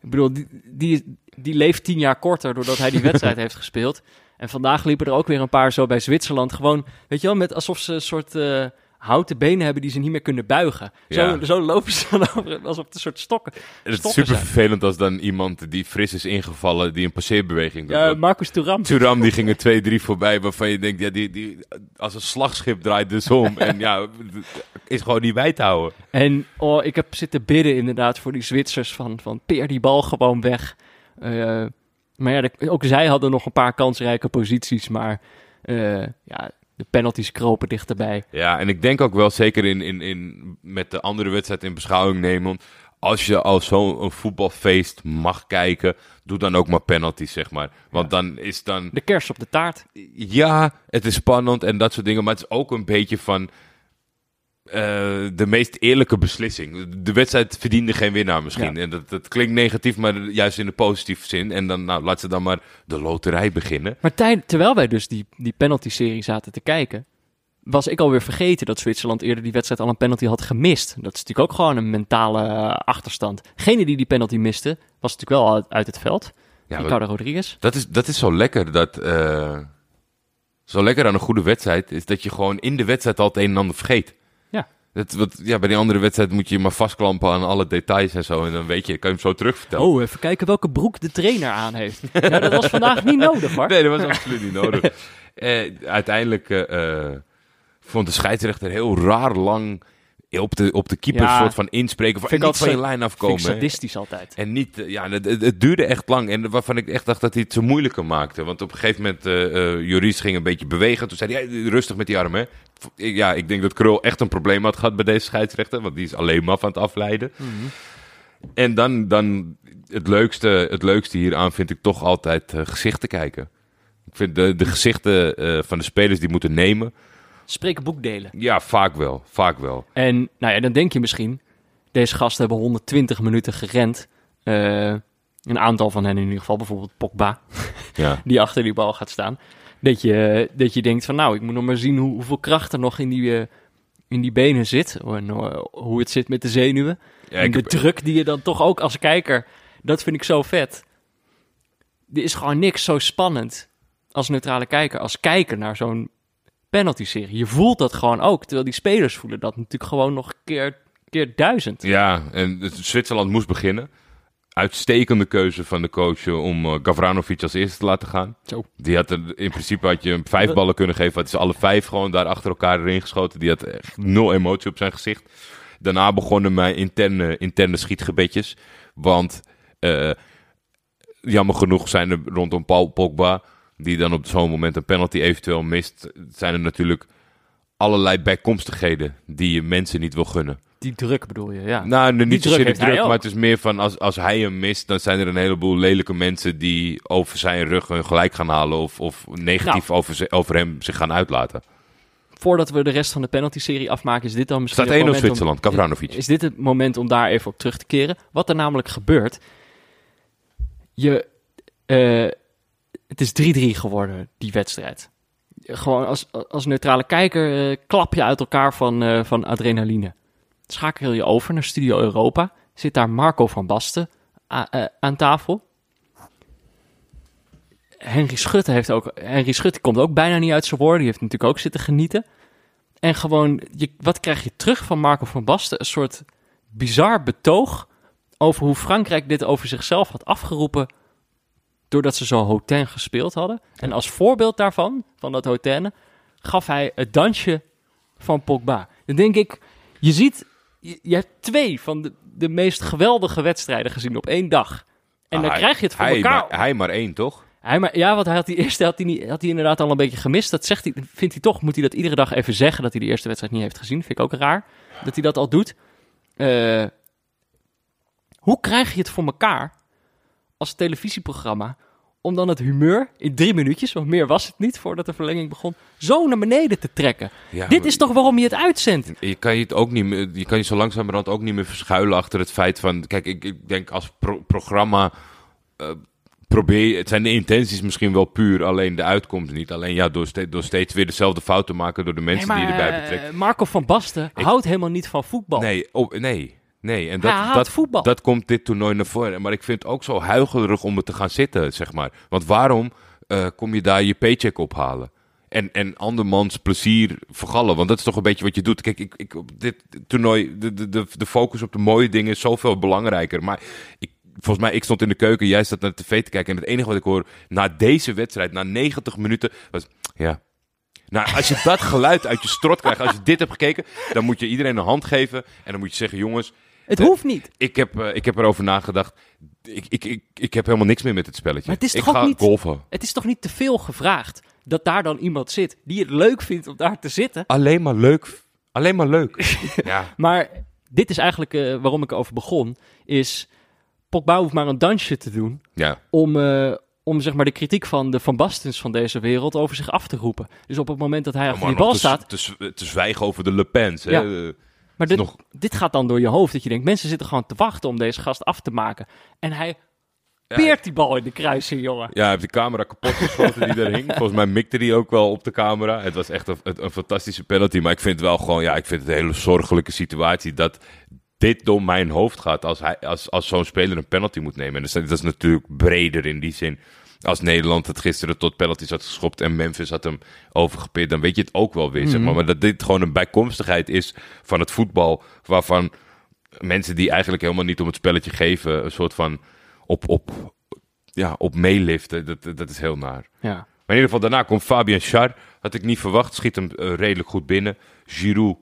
Ik bedoel, die, die, die leeft tien jaar korter doordat hij die wedstrijd heeft gespeeld. En vandaag liepen er ook weer een paar zo bij Zwitserland. Gewoon, weet je wel, met alsof ze een soort eh, houten benen hebben die ze niet meer kunnen buigen. Zo, Ja. zo lopen ze dan over, alsof het een soort stokken, het is super zijn. vervelend als dan iemand die fris is ingevallen, die een passeerbeweging doet. Ja, Marcus Thuram. Thuram die ging er twee, drie voorbij, waarvan je denkt, ja, die, die, als een slagschip draait dus om. en ja, is gewoon niet bij te houden. En oh, ik heb zitten bidden inderdaad voor die Zwitsers van, van peer die bal gewoon weg. Eh, maar ja, de- ook zij hadden nog een paar kansrijke posities, maar eh, ja, de penalties kropen dichterbij. Ja, en ik denk ook wel zeker in, in, in, met de andere wedstrijd in beschouwing nemen. Als je al zo'n voetbalfeest mag kijken, doe dan ook maar penalties, zeg maar. Want dan is dan... De kers op de taart. Ja, het is spannend en dat soort dingen. Maar het is ook een beetje van eh, de meest eerlijke beslissing. De wedstrijd verdiende geen winnaar misschien. Ja. En dat, dat klinkt negatief, maar juist in de positieve zin. En dan nou, laat ze dan maar de loterij beginnen. Maar tij- terwijl wij dus die, die penalty-serie zaten te kijken, was ik alweer vergeten dat Zwitserland eerder die wedstrijd al een penalty had gemist. Dat is natuurlijk ook gewoon een mentale eh, achterstand. Degene die die penalty miste, was natuurlijk wel uit, uit het veld. Ja, Ricardo Rodriguez. Dat is, dat is zo lekker. Dat, eh, zo lekker aan een goede wedstrijd is dat je gewoon in de wedstrijd al het een en ander vergeet. Ja. Dat, wat, ja, bij die andere wedstrijd moet je je maar vastklampen aan alle details en zo. En dan weet je, kan je hem zo terugvertellen. Oh, even kijken welke broek de trainer aan heeft. ja, dat was vandaag niet nodig hoor. Nee, dat was absoluut niet nodig. Eh, uiteindelijk eh, eh, vond de scheidsrechter heel raar lang op de, op de keeper Ja. soort van inspreken. Van, Vind niet van je lijn Vind afkomen. ik hè. sadistisch altijd. En niet, eh, ja, het, duurde echt lang. En waarvan ik echt dacht dat hij het zo moeilijker maakte. Want op een gegeven moment, eh, Joris ging een beetje bewegen. Toen zei hij, rustig met die armen. Ja, ik denk dat Krul echt een probleem had gehad bij deze scheidsrechter. Want die is alleen maar van het afleiden. En dan, dan het, leukste, het leukste hieraan vind ik toch altijd gezichten kijken. Ik vind de, de gezichten van de spelers die moeten nemen. Spreken boekdelen. Ja, vaak wel. Vaak wel. En nou ja, dan denk je misschien, deze gasten hebben 120 minuten gerend. Eh, een aantal van hen in ieder geval, bijvoorbeeld Pogba, Ja. die achter die bal gaat staan. Dat je, dat je denkt van nou, ik moet nog maar zien hoe, hoeveel kracht er nog in die, eh, in die benen zit. En eh, hoe het zit met de zenuwen. Ja, en de heb- druk die je dan toch ook als kijker, dat vind ik zo vet. Er is gewoon niks zo spannend als neutrale kijker, als kijker naar zo'n penalty-serie. Je voelt dat gewoon ook, terwijl die spelers voelen dat natuurlijk gewoon nog keer, keer duizend. Ja, en het- Zwitserland moest beginnen. Uitstekende keuze van de coach eh, om eh, Gavranovic als eerste te laten gaan. Zo. Die had er, in principe had je hem vijf ballen kunnen geven. Hij ze alle vijf gewoon daar achter elkaar erin geschoten. Die had echt nul emotie op zijn gezicht. Daarna begonnen mijn interne, interne schietgebedjes. Want eh, jammer genoeg zijn er rondom Paul Pogba, die dan op zo'n moment een penalty eventueel mist, zijn er natuurlijk allerlei bijkomstigheden die je mensen niet wil gunnen. Die druk bedoel je, ja. Nou, Die niet zozeer de druk, maar het is meer van als, als hij hem mist, dan zijn er een heleboel lelijke mensen die over zijn rug hun gelijk gaan halen of, of negatief Nou. over, over hem zich gaan uitlaten. Voordat we de rest van de penalty-serie afmaken, is dit dan misschien Staat het 1-0 moment om- Zwitserland, Gavranovic. Is dit het moment om daar even op terug te keren? Wat er namelijk gebeurt. Je, eh, het is 3-3 geworden, die wedstrijd. Gewoon als, als neutrale kijker eh, klap je uit elkaar van, eh, van adrenaline. Schakel je over naar Studio Europa. Zit daar Marco van Basten eh, aan tafel. Henry Schutte heeft ook. Henry Schutte komt ook bijna niet uit zijn woorden. Die heeft natuurlijk ook zitten genieten. En gewoon, je, wat krijg je terug van Marco van Basten? Een soort bizar betoog over hoe Frankrijk dit over zichzelf had afgeroepen. Doordat ze zo Hotain gespeeld hadden. En als voorbeeld daarvan, van dat Hotain, gaf hij het dansje van Pogba. Dan denk ik, je ziet, je, je hebt twee van de, de meest geweldige wedstrijden gezien op één dag. En dan Ah, krijg je het voor hij, elkaar. Maar, hij maar één, toch? Hij maar, ja, want hij had die eerste had hij, niet, had hij inderdaad al een beetje gemist. Dat zegt hij, vindt hij toch, moet hij dat iedere dag even zeggen dat hij de eerste wedstrijd niet heeft gezien. Vind ik ook raar dat hij dat al doet. Eh, hoe krijg je het voor elkaar als televisieprogramma om dan het humeur in drie minuutjes, want meer was het niet voordat de verlenging begon, zo naar beneden te trekken? Ja, Dit is toch waarom je het uitzendt? Je kan je het ook niet meer, je kan je zo langzamerhand ook niet meer verschuilen achter het feit van, kijk, ik, ik denk als pro- programma eh, probeer je, het zijn de intenties misschien wel puur, alleen de uitkomst niet. Alleen ja, door, ste- door steeds weer dezelfde fout te maken door de mensen Nee, die je erbij eh, betrekt. Marco van Basten houdt helemaal niet van voetbal. Nee, oh, nee, nee. En dat, dat, voetbal. dat komt dit toernooi naar voren. Maar ik vind het ook zo huigerig om er te gaan zitten, zeg maar. Want waarom eh, kom je daar je paycheck ophalen? En, en andermans plezier vergallen. Want dat is toch een beetje wat je doet. Kijk, ik, ik, op dit toernooi, de, de, de, focus op de mooie dingen is zoveel belangrijker. Maar ik, volgens mij, ik stond in de keuken, jij staat naar de tv te kijken. En het enige wat ik hoor na deze wedstrijd, na 90 minuten, was... Ja, nou, als je dat geluid uit je strot krijgt, als je dit hebt gekeken, dan moet je iedereen een hand geven. En dan moet je zeggen, jongens, het hoeft niet. ik heb, eh, ik heb erover nagedacht. Ik, ik, ik, ik heb helemaal niks meer met het spelletje. Maar het is ik toch ook ga niet- golfen. Het is toch niet te veel gevraagd dat daar dan iemand zit die het leuk vindt om daar te zitten? Alleen maar leuk. Alleen maar leuk. ja. Maar dit is eigenlijk eh, waarom ik erover begon. Is Pogba hoeft maar een dansje te doen ja. om, eh, om zeg maar de kritiek van de Van Bastens van deze wereld over zich af te roepen. Dus op het moment dat hij achter die bal te, staat. Te, zw- te zwijgen over de Le Pens. Hè? Ja. Eh, Maar dit, nog- dit gaat dan door je hoofd. Dat je denkt, mensen zitten gewoon te wachten om deze gast af te maken. En hij peert die bal in de kruising, jongen. Ja, hij heeft de camera kapot geschoten die er hing. Volgens mij mikte hij ook wel op de camera. Het was echt een, fantastische penalty. Maar ik vind wel gewoon, ja, ik vind het een hele zorgelijke situatie dat dit door mijn hoofd gaat als, hij, als, als zo'n speler een penalty moet nemen. En dat is natuurlijk breder in die zin. Als Nederland het gisteren tot penalties had geschopt en Memphis had hem overgepeerd, dan weet je het ook wel weer. Zeg maar. maar dat dit gewoon een bijkomstigheid is van het voetbal, waarvan mensen die eigenlijk helemaal niet om het spelletje geven, een soort van op, op, ja, op meeliften. Dat, dat is heel naar. Ja. Maar in ieder geval, daarna komt Fabian Schar. Had ik niet verwacht. Schiet hem eh, redelijk goed binnen. Giroud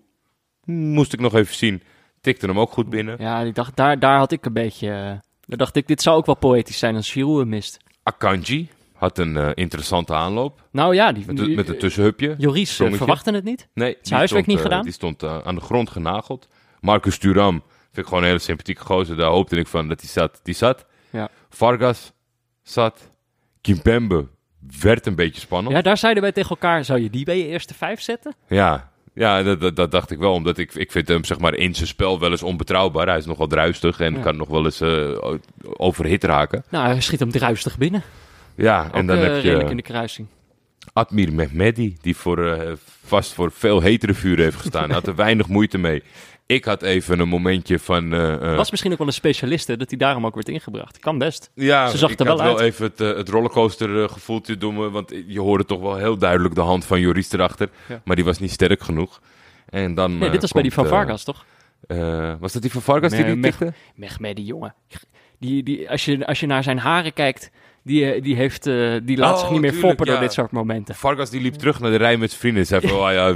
moest ik nog even zien. Tikte hem ook goed binnen. Ja, ik dacht, daar, daar had ik een beetje... eh, daar dacht ik, dit zou ook wel poëtisch zijn als Giroud hem mist. Akanji had een eh, interessante aanloop. Nou ja, die, Met, een- met een tussenhupje. Joris eh, verwachtte het niet. Nee, die huiswerk stond, niet eh, gedaan? Die stond aan de grond genageld. Marcus Thuram vind ik gewoon een hele sympathieke gozer. Daar hoopte ik van dat hij zat. Die zat. Ja. Vargas zat. Kimpembe werd een beetje spannend. Ja, daar zeiden wij tegen elkaar, zou je die bij je eerste vijf zetten? Ja, ja dat, dat, dat dacht ik wel. Omdat ik, ik vind hem zeg maar, in zijn spel wel eens onbetrouwbaar. Hij is nogal druistig en Ja. kan nog wel eens eh, overhit raken. Nou, hij schiet hem druistig binnen. Ja, Ook en dan eh, heb redelijk in je de kruising. Admir Mehmedi, die voor, eh, vast voor veel hetere vuren heeft gestaan. Hij had er weinig moeite mee. Ik had even een momentje van... eh, Was misschien ook wel een specialist, hè, dat hij daarom ook werd ingebracht. Kan best. Ja, Ze zag ik er wel had wel even het, eh, het rollercoaster gevoeltje doen me, want je hoorde toch wel heel duidelijk de hand van Joris erachter, Ja. maar die was niet sterk genoeg. En dan, Nee, dit was bij die van Vargas, toch? was dat die van Vargas die die Mech- tikte? Mehmedi, jongen. Die, die, als, je, als je naar zijn haren kijkt, die, die, heeft, die laat Oh, zich niet meer tuurlijk, foppen door dit soort momenten. Vargas die liep terug naar de rij met zijn vrienden en zei van, oh ja,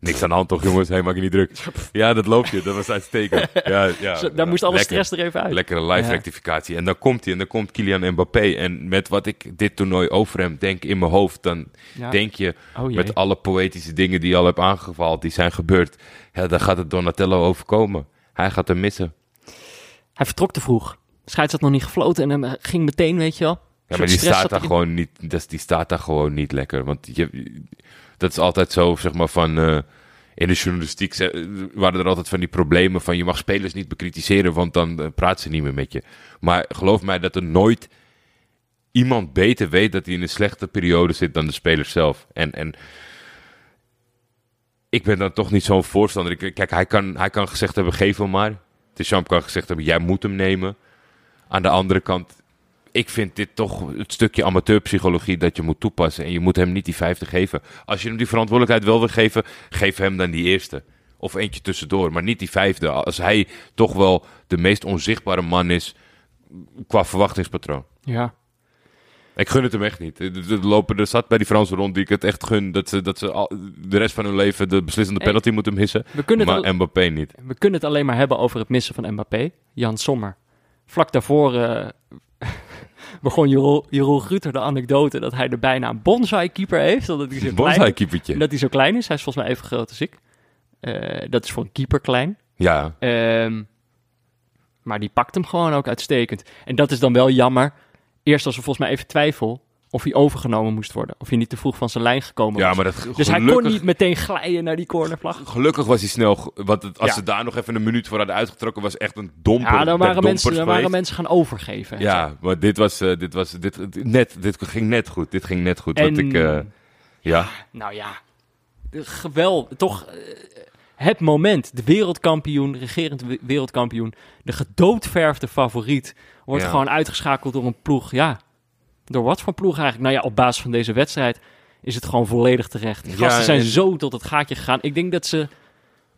niks aan de hand toch jongens, hey, maak je niet druk. Ja, dat loopt je, dat was uitstekend. Ja, ja, daar moest alle lekker. stress er even uit. Lekkere live rectificatie. En dan komt hij en dan komt Kylian Mbappé. En met wat ik dit toernooi over hem denk in mijn hoofd, dan denk je Oh met alle poëtische dingen die je al hebt aangevallen, die zijn gebeurd. Ja, dan gaat het Donatello overkomen. Hij gaat hem missen. Hij vertrok te vroeg. Scheids had nog niet gefloten en hem ging meteen, weet je wel. Ja, maar die staat, daar gewoon niet, dat, die staat daar gewoon niet lekker. Want je, dat is altijd zo, zeg maar, van... eh, in de journalistiek ze- waren er altijd van die problemen van... je mag spelers niet bekritiseren, want dan eh, praat ze niet meer met je. Maar geloof mij dat er nooit iemand beter weet... dat hij in een slechte periode zit dan de speler zelf. En, en ik ben dan toch niet zo'n voorstander. Ik, kijk, hij kan, hij kan gezegd hebben, geef hem maar. Deschamps kan gezegd hebben, jij moet hem nemen. Aan de andere kant, ik vind dit toch het stukje amateurpsychologie dat je moet toepassen. En je moet hem niet die vijfde geven. Als je hem die verantwoordelijkheid wel wil geven, geef hem dan die eerste. Of eentje tussendoor, maar niet die vijfde. Als hij toch wel de meest onzichtbare man is qua verwachtingspatroon. Ja. Ik gun het hem echt niet. Er lopen, er zat bij die Franse rond die ik het echt gun dat ze, dat ze al, de rest van hun leven de beslissende penalty moeten missen. We kunnen, het Maar al- Mbappé niet. we kunnen het alleen maar hebben over het missen van Mbappé. Jan Sommer. Vlak daarvoor eh, begon Jeroen, Jeroen Gruter de anekdote dat hij er bijna een bonsai-keeper heeft. Omdat hij, zo klein, Bonsai-keepertje. dat hij zo klein is. Hij is volgens mij even groot als ik. Eh, dat is voor een keeper klein. Ja, Ehm, maar die pakt hem gewoon ook uitstekend. En dat is dan wel jammer. Eerst was er volgens mij even twijfel of hij overgenomen moest worden. Of hij niet te vroeg van zijn lijn gekomen ja was. maar dat, dus hij kon niet meteen glijden naar die cornervlag. Gelukkig was hij snel. Want het- als Ja. ze daar nog even een minuut voor hadden uitgetrokken, was echt een domper. Ja, der waren, mensen, daar waren mensen gaan overgeven. en zo. Ja, maar dit was, eh, dit was dit, net, dit ging net goed. Dit ging net goed. En, Want ik, eh, ja, nou ja, geweldig. Toch eh, het moment. De wereldkampioen, regerend we- wereldkampioen. De gedoodverfde favoriet. Wordt Ja. gewoon uitgeschakeld door een ploeg. Ja, door wat voor ploeg eigenlijk? Nou ja, op basis van deze wedstrijd is het gewoon volledig terecht. De Ja, gasten zijn zo tot het gaatje gegaan. Ik denk dat ze...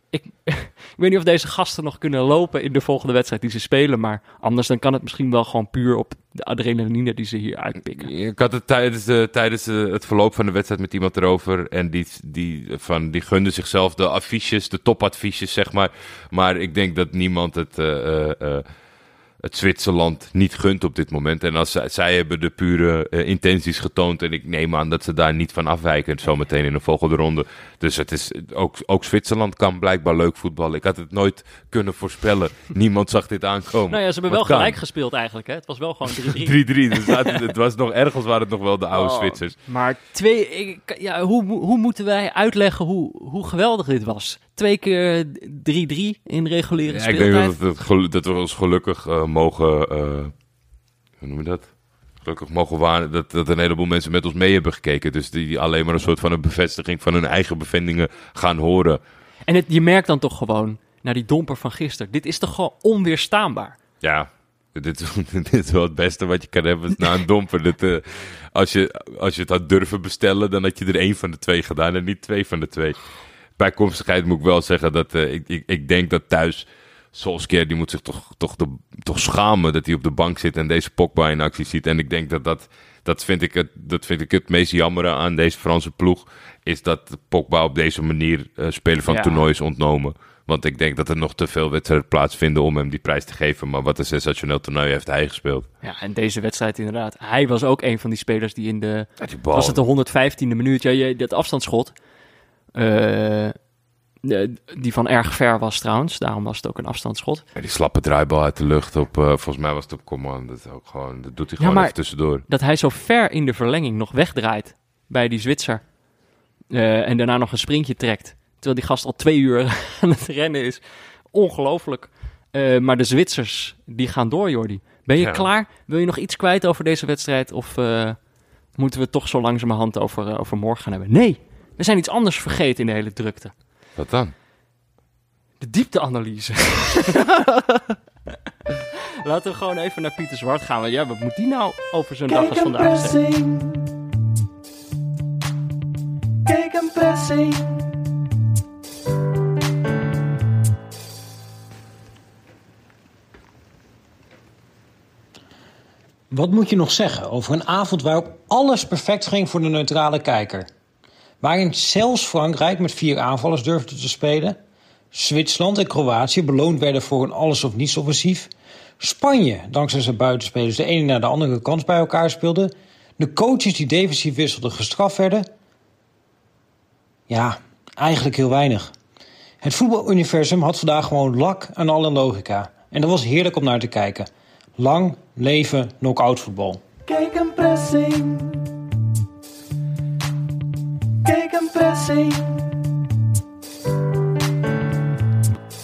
Ik, ik weet niet of deze gasten nog kunnen lopen in de volgende wedstrijd die ze spelen. Maar anders dan kan het misschien wel gewoon puur op de adrenaline die ze hier uitpikken. ik had het tijdens, de, tijdens het verloop van de wedstrijd met iemand erover. En die, die, van, die gunde zichzelf de affiches, de topadviesjes, zeg maar. Maar ik denk dat niemand het, eh, eh, eh, het Zwitserland niet gunt op dit moment. En als zij, zij hebben de pure eh, intenties getoond. En ik neem aan dat ze daar niet van afwijken. Zometeen in de volgende ronde. Dus het is, ook, ook Zwitserland kan blijkbaar leuk voetballen. Ik had het nooit kunnen voorspellen. Niemand zag dit aankomen. Nou ja, ze hebben wel gelijk gespeeld eigenlijk. Hè? Het was wel gewoon 3-3. 3-3. Dus het was nog ergens waren het nog wel de oude Oh, Zwitsers. Maar twee, ik, ja, hoe, hoe moeten wij uitleggen hoe, hoe geweldig dit was? Twee keer 3-3 in reguliere Ja, ik speeltijd. denk dat, het, dat we ons gelukkig eh, mogen. eh, hoe noem je dat? Gelukkig mogen waarnen dat, dat een heleboel mensen met ons mee hebben gekeken. Dus die, die alleen maar een soort van een bevestiging van hun eigen bevindingen gaan horen. En het, je merkt dan toch gewoon, naar die domper van gisteren. Dit is toch gewoon onweerstaanbaar? Ja, dit, dit is wel het beste wat je kan hebben na een domper. Dat, eh, als, je, als je het had durven bestellen, dan had je er één van de twee gedaan en niet twee van de twee. Bijkomstigheid moet ik wel zeggen dat eh, ik, ik, ik denk dat thuis Solskjaer die moet zich toch, toch, de, toch schamen dat hij op de bank zit en deze Pogba in actie ziet. En ik denk dat dat, dat, vind ik het, dat vind ik het meest jammere aan deze Franse ploeg. Is dat Pogba op deze manier uh, speler van Ja. toernooi is ontnomen. Want ik denk dat er nog te veel wedstrijden plaatsvinden om hem die prijs te geven. Maar wat een sensationeel toernooi heeft hij gespeeld. Ja, en deze wedstrijd inderdaad. Hij was ook een van die spelers die in de... Die. Was het de 115e minuut? Ja, dat afstandsschot. eh, die van erg ver was trouwens. Daarom was het ook een afstandsschot. Ja, die slappe draaibal uit de lucht op, eh, volgens mij was het op command. Dat, ook gewoon, dat doet hij Ja, gewoon maar- even tussendoor. Dat hij zo ver in de verlenging nog wegdraait bij die Zwitser. Eh, en daarna nog een sprintje trekt. Terwijl die gast al twee uur aan het rennen is. Ongelooflijk. Eh, maar de Zwitsers, die gaan door, Jordi. Ben je Ja. klaar? Wil je nog iets kwijt over deze wedstrijd? Of moeten we het toch zo langzamerhand over, over morgen gaan hebben? Nee, we zijn iets anders vergeten in de hele drukte. Wat dan? De diepteanalyse. Laten we gewoon even naar Pieter Zwart gaan. Want ja, wat moet die nou over zo'n dag als vandaag zeggen? Kijk een pressing. Wat moet je nog zeggen over een avond waarop alles perfect ging voor de neutrale kijker? Waarin zelfs Frankrijk met vier aanvallers durfde te spelen. Zwitserland en Kroatië beloond werden voor een alles-of-niets offensief. Spanje, dankzij zijn buitenspelers, de ene na de andere kans bij elkaar speelde. De coaches die defensief wisselden gestraft werden. Ja, eigenlijk heel weinig. Het voetbaluniversum had vandaag gewoon lak aan alle logica. En dat was heerlijk om naar te kijken. Lang leven knock-out voetbal. Kijk een pressing. Een pressing.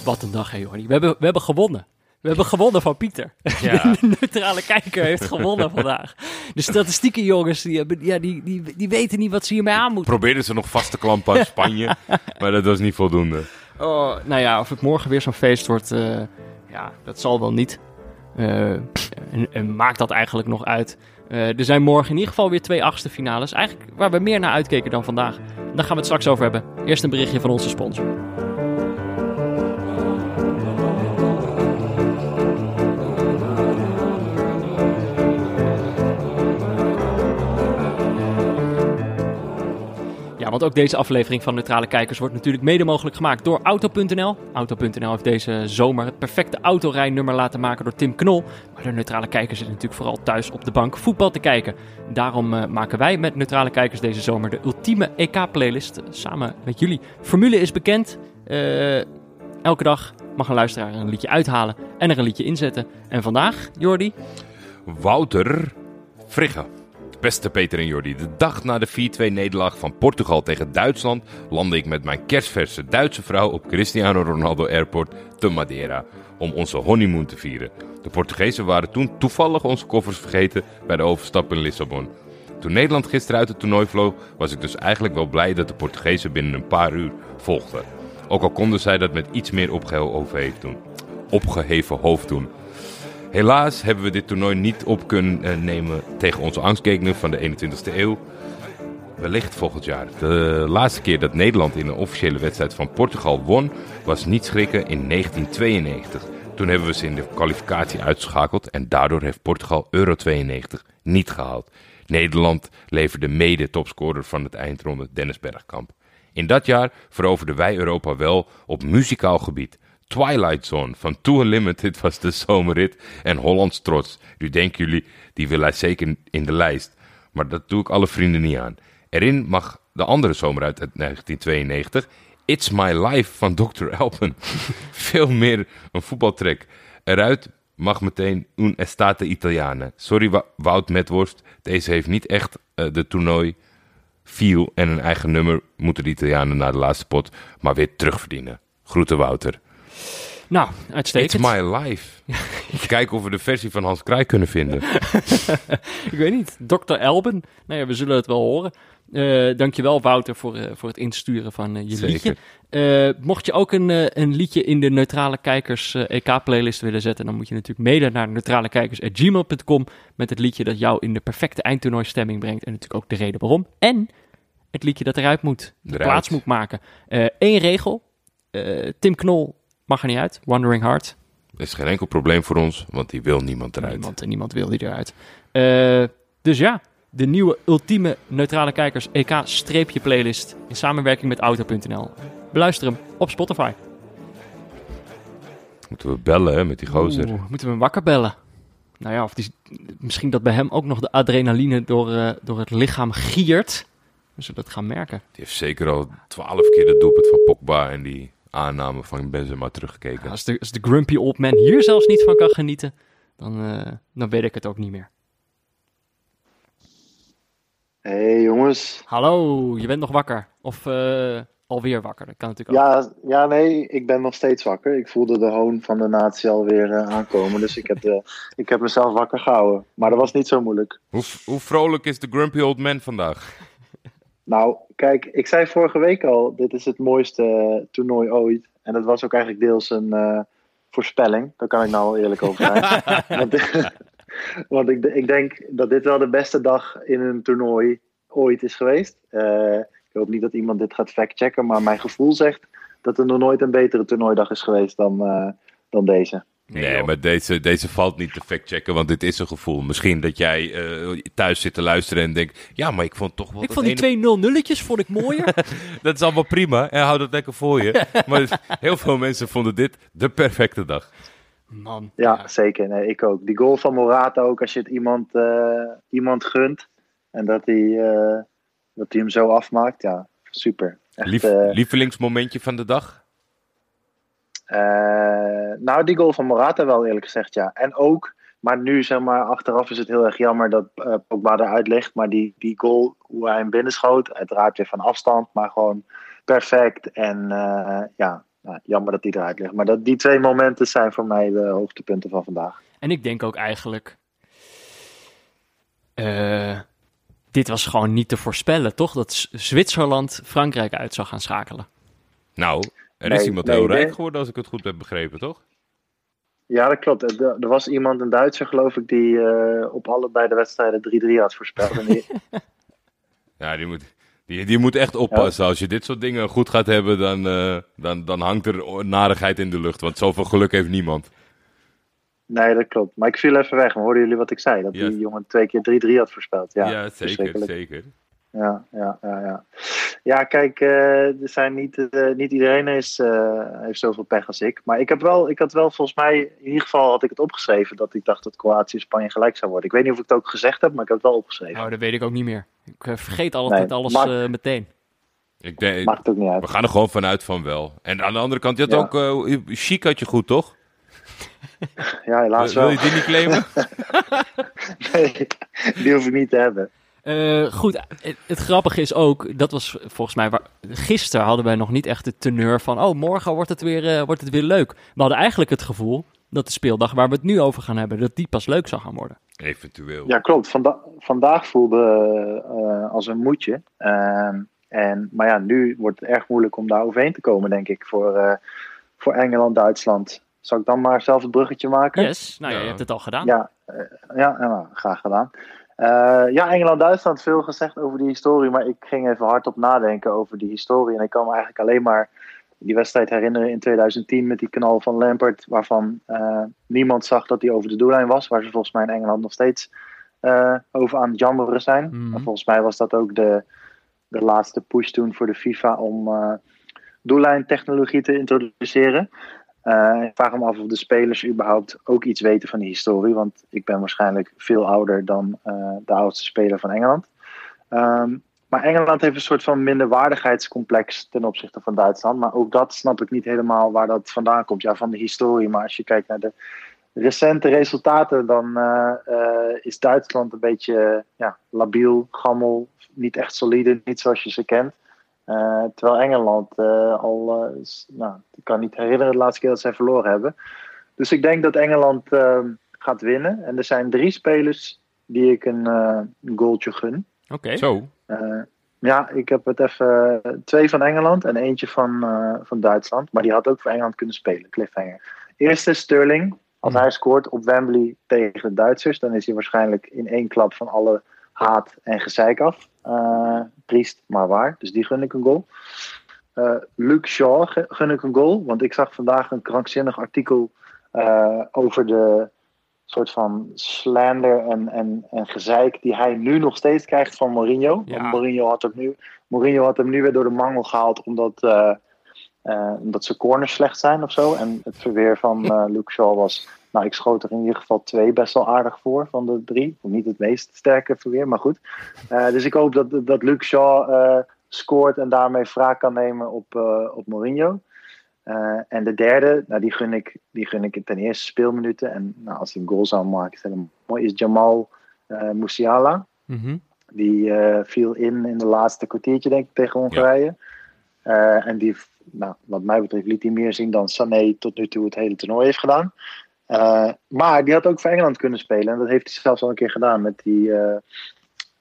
Wat een dag, hè, Jordi. We hebben, we hebben gewonnen. We hebben gewonnen van Pieter. Ja. De neutrale kijker heeft gewonnen vandaag. De statistieken, jongens, die, hebben, ja, die, die, die weten niet wat ze hiermee aan moeten. Probeerden ze nog vast te klampen aan Spanje, maar dat was niet voldoende. Oh, nou ja, of het morgen weer zo'n feest wordt, eh, ja, dat zal wel niet. Eh, en, en maakt dat eigenlijk nog uit? Eh, er zijn morgen in ieder geval weer twee achtste finales. Eigenlijk waar we meer naar uitkeken dan vandaag. Daar gaan we het straks over hebben. Eerst een berichtje van onze sponsor. Want ook deze aflevering van Neutrale Kijkers wordt natuurlijk mede mogelijk gemaakt door Auto.nl. Auto.nl heeft deze zomer het perfecte autorijnummer laten maken door Tim Knol. Maar de Neutrale Kijkers zitten natuurlijk vooral thuis op de bank voetbal te kijken. Daarom eh, maken wij met Neutrale Kijkers deze zomer de ultieme EK-playlist eh, samen met jullie. Formule is bekend. Eh, elke dag mag een luisteraar er een liedje uithalen en er een liedje inzetten. En vandaag, Jordi, Wouter Frigge. Beste Peter en Jordi, de dag na de 4-2 nederlaag van Portugal tegen Duitsland landde ik met mijn kerstverse Duitse vrouw op Cristiano Ronaldo Airport te Madeira om onze honeymoon te vieren. De Portugezen waren toen toevallig onze koffers vergeten bij de overstap in Lissabon. Toen Nederland gisteren uit het toernooi vloog, was ik dus eigenlijk wel blij dat de Portugezen binnen een paar uur volgden. Ook al konden zij dat met iets meer opgeheven hoofd doen. Opgeheven hoofd doen. Helaas hebben we dit toernooi niet op kunnen eh, nemen tegen onze angstgegner van de 21ste eeuw. Wellicht volgend jaar. De laatste keer dat Nederland in een officiële wedstrijd van Portugal won, was niet schrikken in 1992. Toen hebben we ze in de kwalificatie uitgeschakeld en daardoor heeft Portugal Euro 92 niet gehaald. Nederland leverde mede topscorer van het eindronde Dennis Bergkamp. In dat jaar veroverden wij Europa wel op muzikaal gebied. Twilight Zone van Too Unlimited was de zomerrit en Hollands trots. Nu denken jullie, die wil hij zeker in de lijst. Maar dat doe ik alle vrienden niet aan. Erin mag de andere zomer uit 1992, It's My Life van Dr. Alpen. Veel meer een voetbaltrek. Eruit mag meteen Un Estate Italiane. Sorry Wout Metworst, deze heeft niet echt eh, de toernooi feel en een eigen nummer moeten de Italianen naar de laatste pot maar weer terugverdienen. Groeten Wouter. Nou, It's uitstekend. my life. Even kijken of we de versie van Hans Kraai kunnen vinden. Ik weet niet. Dr. Elben. Nou ja, we zullen het wel horen. Eh dankjewel Wouter voor, eh, voor het insturen van eh, je Zeker. liedje. Mocht je ook een, een liedje in de Neutrale Kijkers EK-playlist willen zetten, dan moet je natuurlijk mailen naar neutralekijkers.gmail.com met het liedje dat jou in de perfecte eindtoernooistemming brengt. En natuurlijk ook de reden waarom. En het liedje dat eruit moet, Eruit. plaats moet maken. Eén regel. Tim Knol mag er niet uit. Wandering Heart. Dat is geen enkel probleem voor ons, want die wil niemand eruit. Niemand, en niemand wil die eruit. Eh, dus ja, de nieuwe ultieme neutrale kijkers EK-streepje playlist in samenwerking met Auto.nl. Beluister hem op Spotify. Moeten we bellen hè, met die gozer. Oeh, moeten we hem wakker bellen? Nou ja, of die, misschien dat bij hem ook nog de adrenaline door, eh, door het lichaam giert. We zullen het gaan merken. Die heeft zeker al twaalf keer de doelpunt van Pogba en die aanname van Benzema teruggekeken. Ja, als, de, als de grumpy old man hier zelfs niet van kan genieten, dan, eh, dan weet ik het ook niet meer. Hey jongens. Hallo, je bent nog wakker. Of eh, alweer wakker, dat kan natuurlijk ook. Ja, ja, nee, ik ben nog steeds wakker. Ik voelde de hoon van de natie alweer eh, aankomen. Dus ik heb, de, ik heb mezelf wakker gehouden. Maar dat was niet zo moeilijk. Hoe, hoe vrolijk is de grumpy old man vandaag? Nou, kijk, ik zei vorige week al: dit is het mooiste eh, toernooi ooit. En dat was ook eigenlijk deels een eh, voorspelling. Daar kan ik nou wel eerlijk over zijn. want want ik, ik denk dat dit wel de beste dag in een toernooi ooit is geweest. Eh, ik hoop niet dat iemand dit gaat factchecken, maar mijn gevoel zegt dat er nog nooit een betere toernooidag is geweest dan, dan deze. Nee, maar deze, deze valt niet te factchecken, want dit is een gevoel. Misschien dat jij eh, thuis zit te luisteren en denkt... Ja, maar ik vond toch wel Ik vond die ene- twee 0 nulletjes vond ik mooier. Dat is allemaal prima en hou dat lekker voor je. maar heel veel mensen vonden dit de perfecte dag. Man. Ja, zeker. Nee, ik ook. Die goal van Morata ook, als je het iemand, eh, iemand gunt en dat hij, eh, dat hij hem zo afmaakt. Ja, super. Echt, Lief, lievelingsmomentje van de dag? Eh, nou, die goal van Morata wel eerlijk gezegd, ja. En ook, maar nu zeg maar, achteraf is het heel erg jammer dat eh, Pogba eruit ligt. Maar die, die goal, hoe hij hem binnenschoot, uiteraard weer van afstand, maar gewoon perfect. En eh, ja, nou, jammer dat die eruit ligt. Maar dat, die twee momenten zijn voor mij de hoogtepunten van vandaag. En ik denk ook eigenlijk... eh, dit was gewoon niet te voorspellen, toch? Dat Z- Zwitserland Frankrijk uit zou gaan schakelen. Nou, er is Nee, iemand heel nee. rijk geworden als ik het goed heb begrepen, toch? Ja, dat klopt. Er, er was iemand, een Duitser geloof ik, die eh, op allebei de wedstrijden 3-3 had voorspeld. Die, Ja, die moet, die, die moet echt oppassen. Als je dit soort dingen goed gaat hebben, dan, eh, dan, dan hangt er narigheid in de lucht. Want zoveel geluk heeft niemand. nee, dat klopt. Maar ik viel even weg. Maar hoorden jullie wat ik zei? Dat Ja. die jongen twee keer 3-3 had voorspeld. Ja, Ja, zeker, zeker. Ja, ja, ja, ja. Ja, kijk, eh, er zijn niet, eh, niet iedereen is, eh, heeft zoveel pech als ik. Maar ik, heb wel, ik had wel volgens mij, in ieder geval had ik het opgeschreven, dat ik dacht dat Kroatië en Spanje gelijk zou worden. Ik weet niet of ik het ook gezegd heb, maar ik heb het wel opgeschreven. Nou, dat weet ik ook niet meer. Ik vergeet altijd Nee, alles eh, meteen. Ik denk, Maakt ook niet uit. we gaan er gewoon vanuit van wel. En aan de andere kant, je had Ja. ook... eh chic had je goed, toch? Ja, helaas Wil wel. je die niet claimen? Nee, die hoef ik niet te hebben. Eh, goed, het, het grappige is ook, dat was volgens mij, waar, gisteren hadden wij nog niet echt de teneur van, oh, morgen wordt het, weer, eh, wordt het weer leuk. We hadden eigenlijk het gevoel dat de speeldag waar we het nu over gaan hebben, dat die pas leuk zou gaan worden. Eventueel. Ja, klopt. Vanda vandaag voelde eh, als een moedje. Ehm, en, maar ja, nu wordt het erg moeilijk om daar overheen te komen, denk ik, voor, eh, voor Engeland, Duitsland. Zal ik dan maar zelf het bruggetje maken? Yes, nou ja, je hebt het al gedaan. Ja, ja, ja nou, graag gedaan. Eh, ja, Engeland-Duitsland, veel gezegd over die historie, maar ik ging even hardop nadenken over die historie. En ik kan me eigenlijk alleen maar die wedstrijd herinneren in 2010 met die knal van Lampert, waarvan eh, niemand zag dat hij over de doellijn was, waar ze volgens mij in Engeland nog steeds eh, over aan het jammeren zijn. Mhm. En volgens mij was dat ook de, de laatste push toen voor de FIFA om doellijntechnologie te introduceren. Eh, ik vraag me af of de spelers überhaupt ook iets weten van die historie. Want ik ben waarschijnlijk veel ouder dan eh, de oudste speler van Engeland. Ehm, maar Engeland heeft een soort van minderwaardigheidscomplex ten opzichte van Duitsland. Maar ook dat snap ik niet helemaal waar dat vandaan komt. Ja, van de historie. Maar als je kijkt naar de recente resultaten, dan eh, is Duitsland een beetje ja, labiel, gammel, niet echt solide, niet zoals je ze kent. Eh, terwijl Engeland eh, al, eh, s- nou, ik kan niet herinneren de laatste keer dat zij verloren hebben. Dus ik denk dat Engeland eh, gaat winnen. En er zijn drie spelers die ik een, eh, goaltje gun. Oké. Zo. Eh, ja, ik heb het even twee van Engeland en eentje van, eh, van Duitsland. Maar die had ook voor Engeland kunnen spelen, cliffhanger. Eerste Sterling. Als Hmm. hij scoort op Wembley tegen de Duitsers, dan is hij waarschijnlijk in één klap van alle haat en gezeik af. Eh, triest, maar waar. Dus die gun ik een goal. Eh Luke Shaw gun ik een goal. Want ik zag vandaag een krankzinnig artikel eh, over de soort van slander en, en, en gezeik die hij nu nog steeds krijgt van Mourinho. Ja. Want Mourinho had, hem nu, Mourinho had hem nu weer door de mangel gehaald omdat, omdat zijn corners slecht zijn of zo. En het verweer van Luke Shaw was, nou ik schoot er in ieder geval twee best wel aardig voor van de drie. Niet het meest sterke verweer, maar goed. Eh, dus ik hoop dat, dat Luke Shaw eh, scoort en daarmee wraak kan nemen op, eh, op Mourinho. En de derde, nou, die, gun ik, die gun ik ten eerste speelminuten. En nou, als hij een goal zou maken, is dat een mooi. Is Jamal Musiala. Mhm. Die viel in in de laatste kwartiertje, denk ik, tegen Hongarije. En die, nou, wat mij betreft, liet hij meer zien dan Sané tot nu toe het hele toernooi heeft gedaan. Eh, maar die had ook voor Engeland kunnen spelen. En dat heeft hij zelfs al een keer gedaan met die eh,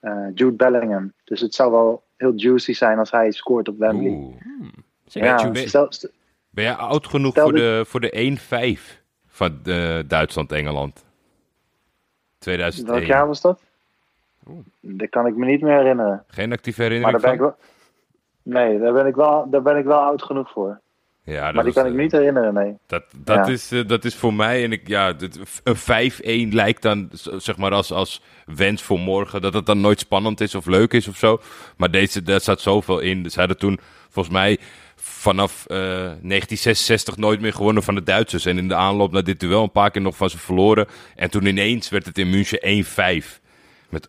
eh, Jude Bellingham. Dus het zou wel heel juicy zijn als hij scoort op Wembley. Oeh. Zeker. Ja, stel, Ben jij oud genoeg voor de, voor de 1-5 van eh, Duitsland-Engeland? 2001. welk jaar was dat? Dat kan ik me niet meer herinneren. Geen actieve Maar herinnering daar ben ik van? wel. Nee, daar ben ik wel, daar ben ik wel oud genoeg voor. Ja, dat Maar die kan ik me eh, niet herinneren, nee. Dat, dat, Ja. is, eh, dat is voor mij, en ik, ja, dit- een 5-1 lijkt dan, zeg maar, als, als wens voor morgen, dat het dan nooit spannend is of leuk is of zo. Maar deze, daar staat zoveel in. Ze hadden toen, volgens mij, vanaf eh, 1966 nooit meer gewonnen van de Duitsers. En in de aanloop naar dit duel een paar keer nog van ze verloren. En toen ineens werd het in München 1-5. Met,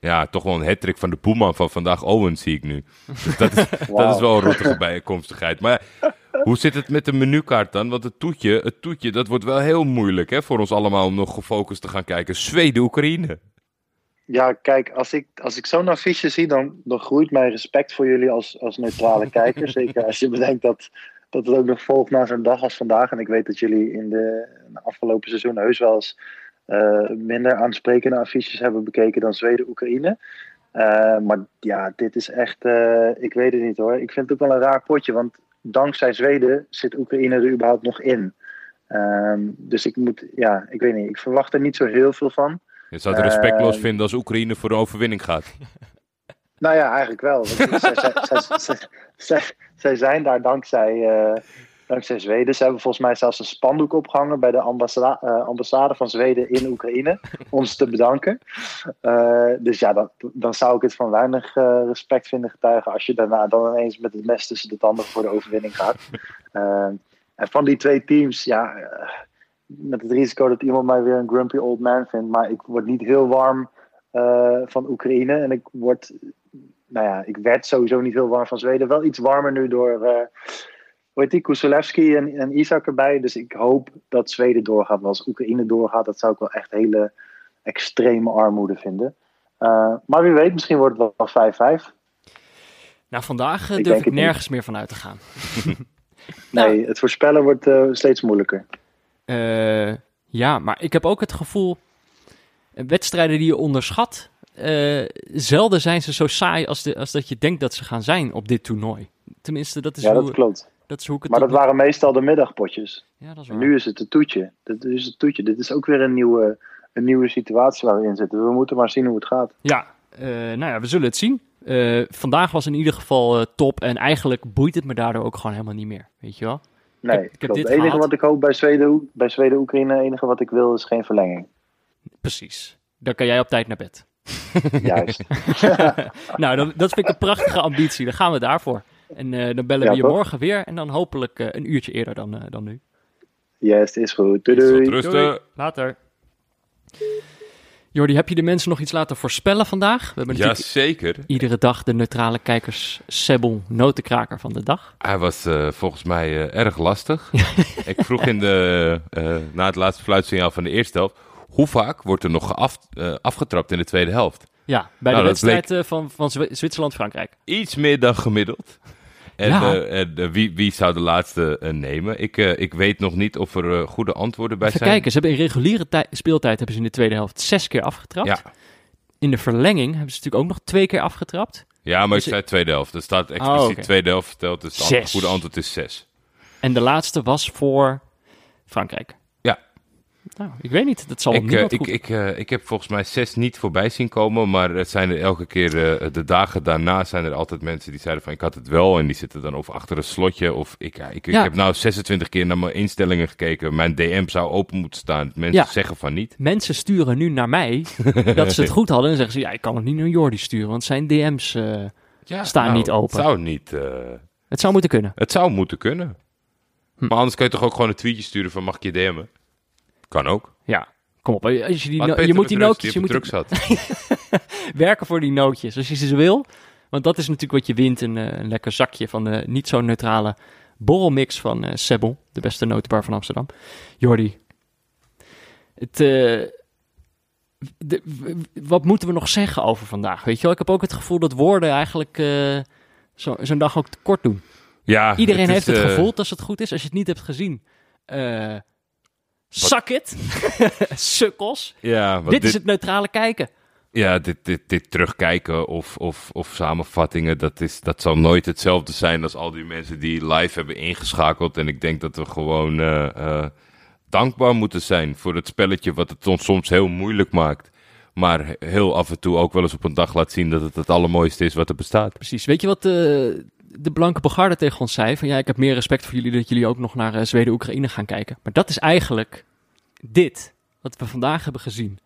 ja, toch wel een hattrick van de Poelman van vandaag, Owen, zie ik nu. Dus dat is, dat is wel een rottige bijkomstigheid. Maar hoe zit het met de menukaart dan? Want het toetje, het toetje, dat wordt wel heel moeilijk hè, voor ons allemaal om nog gefocust te gaan kijken. Zweden-Oekraïne. Ja, kijk, als ik, als ik zo'n affiche zie, dan, dan groeit mijn respect voor jullie als, als neutrale kijker. Zeker als je bedenkt dat, dat het ook nog volgt na zo'n dag als vandaag. En ik weet dat jullie in de, in de afgelopen seizoen heus wel eens eh, minder aansprekende affiches hebben bekeken dan Zweden-Oekraïne. Eh, maar ja, dit is echt, eh, ik weet het niet hoor. Ik vind het ook wel een raar potje, want dankzij Zweden zit Oekraïne er überhaupt nog in. Ehm, dus ik moet, ja, ik weet niet, ik verwacht er niet zo heel veel van. Je zou het respectloos Eh, vinden als Oekraïne voor de overwinning gaat. Nou ja, eigenlijk wel. Want zij, zij, zij, zij, zij, zij zijn daar dankzij, eh, dankzij Zweden. Ze hebben volgens mij zelfs een spandoek opgehangen bij de ambassa eh, ambassade van Zweden in Oekraïne. om ze te bedanken. Eh, dus ja, dan, dan zou ik het van weinig eh, respect vinden getuigen. als je daarna dan ineens met het mes tussen de tanden voor de overwinning gaat. En van die twee teams, ja. met het risico dat iemand mij weer een grumpy old man vindt. maar ik word niet heel warm van Oekraïne. En ik word nou ja, ik werd sowieso niet heel warm van Zweden. Wel iets warmer nu door, hoe heet die, Kuselewski en, en Isaac erbij. Dus ik hoop dat Zweden doorgaat. Maar als Oekraïne doorgaat, dat zou ik wel echt hele extreme armoede vinden. Eh, maar wie weet, misschien wordt het wel 5-5. Nou, vandaag eh, Ik durf ik niet. nergens meer van uit te gaan. Nee, het voorspellen wordt eh, steeds moeilijker. Ja, maar ik heb ook het gevoel... Wedstrijden die je onderschat... zelden zijn ze zo saai als, de, als dat je denkt dat ze gaan zijn op dit toernooi. Tenminste, dat is, Ja, hoe, dat klopt. Dat is hoe ik het Maar dat waren meestal de middagpotjes. Ja, dat is En waar. nu is het een toetje. Dit is het toetje. Dit is ook weer een nieuwe, een nieuwe situatie waar we in zitten. We moeten maar zien hoe het gaat. Ja, eh, nou ja, we zullen het zien. Eh, vandaag was in ieder geval eh, top. En eigenlijk boeit het me daardoor ook gewoon helemaal niet meer. Weet je wel? Nee, heb- ik heb dit Het enige wat ik hoop bij Zweden, bij Zweden-Oekraïne, het enige wat ik wil is geen verlenging. Precies. Dan kan jij op tijd naar bed. Juist. nou, dan, dat vind ik een prachtige ambitie. Dan gaan we daarvoor. En eh, dan bellen Ja, we je toch? morgen weer. En dan hopelijk eh, een uurtje eerder dan, eh, dan nu. Yes, is goed. Doei Tot doei. rusten. Doei. Later. Jordi, heb je de mensen nog iets laten voorspellen vandaag? We hebben natuurlijk Jazeker. iedere dag de neutrale kijkers Sebbel notenkraker van de dag. Hij was eh, volgens mij eh, erg lastig. ik vroeg in de, eh, na het laatste fluitsignaal van de eerste helft... hoe vaak wordt er nog geaf, eh, afgetrapt in de tweede helft? Ja, bij Nou, de dat wedstrijd van, van Zwi- Zwitserland-Frankrijk. Iets meer dan gemiddeld. En, Ja. eh, en eh, wie, wie zou de laatste eh, nemen? Ik, ik weet nog niet of er goede antwoorden bij Even zijn. kijken, ze hebben in reguliere tij- speeltijd hebben ze in de tweede helft zes keer afgetrapt. Ja. In de verlenging hebben ze natuurlijk ook nog twee keer afgetrapt. ja, maar ik Dus- zei tweede helft. Er staat expliciet Oh, oké. tweede helft verteld. Dus het goede antwoord is zes. En de laatste was voor Frankrijk. Nou, ik weet niet. Dat zal Ik, op eh, ik, goed. ik, eh, ik heb volgens mij zes niet voorbij zien komen, maar het zijn er elke keer, eh, de dagen daarna zijn er altijd mensen die zeiden van ik had het wel en die zitten dan of achter een slotje of ik, ik, heb nou 26 keer naar mijn instellingen gekeken, mijn DM zou open moeten staan, mensen Ja. zeggen van niet. Mensen sturen nu naar mij dat ze het goed hadden. En zeggen ze, ja, ik kan het niet naar Jordi sturen, want zijn DM's... Ja, Staan niet open. Het zou niet, het zou moeten kunnen. het zou moeten kunnen. Hm. Maar anders kun je toch ook gewoon een tweetje sturen van mag ik je DM'en? Kan ook. Ja, kom op. Als je, die no- je moet die nootjes, je moet werken voor die nootjes. Als je ze wil. Want dat is natuurlijk wat je wint. Een, eh, een lekker zakje van de niet zo neutrale borrelmix van eh Sebel. De beste notenbar van Amsterdam. Jordi. Het, eh, de- wat moeten we nog zeggen over vandaag? Weet je wel, ik heb ook het gevoel dat woorden eigenlijk eh, zo- zo'n dag ook te kort doen. Ja, Iedereen het heeft is, het eh, gevoeld als het goed is. Als je het niet hebt gezien. eh Suck it. Sukkels. Ja, Dit is het neutrale kijken. Ja, dit, dit, dit terugkijken of, of, of samenvattingen, dat, is, dat zal nooit hetzelfde zijn als al die mensen die live hebben ingeschakeld. En ik denk dat we gewoon eh, eh, dankbaar moeten zijn voor het spelletje, wat het ons soms heel moeilijk maakt. Maar heel af en toe ook wel eens op een dag laat zien dat het het allermooiste is wat er bestaat. Precies. Weet je wat de, de blanke begarde tegen ons zei? Van ja, ik heb meer respect voor jullie dat jullie ook nog naar eh, Zweden-Oekraïne gaan kijken. Maar dat is eigenlijk dit, wat we vandaag hebben gezien,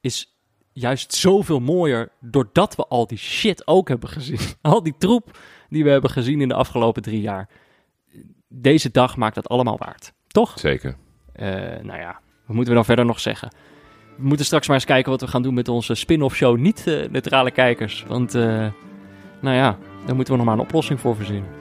is juist zoveel mooier doordat we al die shit ook hebben gezien. Al die troep die we hebben gezien in de afgelopen drie jaar. Deze dag maakt dat allemaal waard. Toch? Zeker. Eh, nou ja, wat moeten we dan verder nog zeggen? We moeten straks maar eens kijken wat we gaan doen met onze spin-off show Niet eh, Neutrale Kijkers. Want, nou ja, daar moeten we nog maar een oplossing voor verzinnen.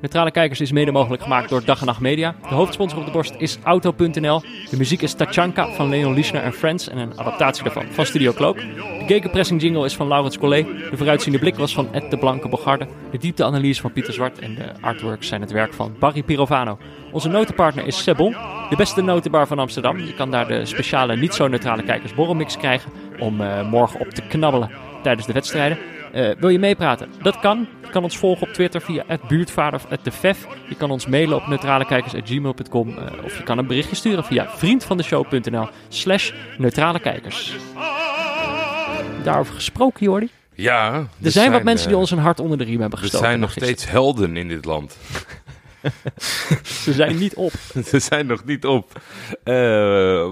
Neutrale Kijkers is mede mogelijk gemaakt door Dag en Nacht Media. De hoofdsponsor op de borst is Auto.nl. De muziek is Tachanka van Leon Liesner en Friends en een adaptatie daarvan van Studio Cloak. De gegenpressing jingle is van Laurens Collet. De vooruitziende blik was van Ed de Blanke Bogarde. De diepteanalyse van Pieter Zwart en de artworks zijn het werk van Barry Pirovano. Onze notenpartner is Sebon, de beste notenbar van Amsterdam. Je kan daar de speciale niet zo neutrale kijkersborrelmix krijgen om eh, morgen op te knabbelen tijdens de wedstrijden. Eh, wil je meepraten? Dat kan. Je kan ons volgen op Twitter via buurtvader of @defef. Je kan ons mailen op neutralekijkers.gmail.com uh, of je kan een berichtje sturen via vriendvandeshow.nl slash neutralekijkers. Daarover gesproken, Jordi. Ja, Er, zijn, wat mensen die ons een hart onder de riem hebben Er gestoken. zijn nog steeds helden in dit land. Ze zijn niet op. Ze zijn nog niet op. Eh,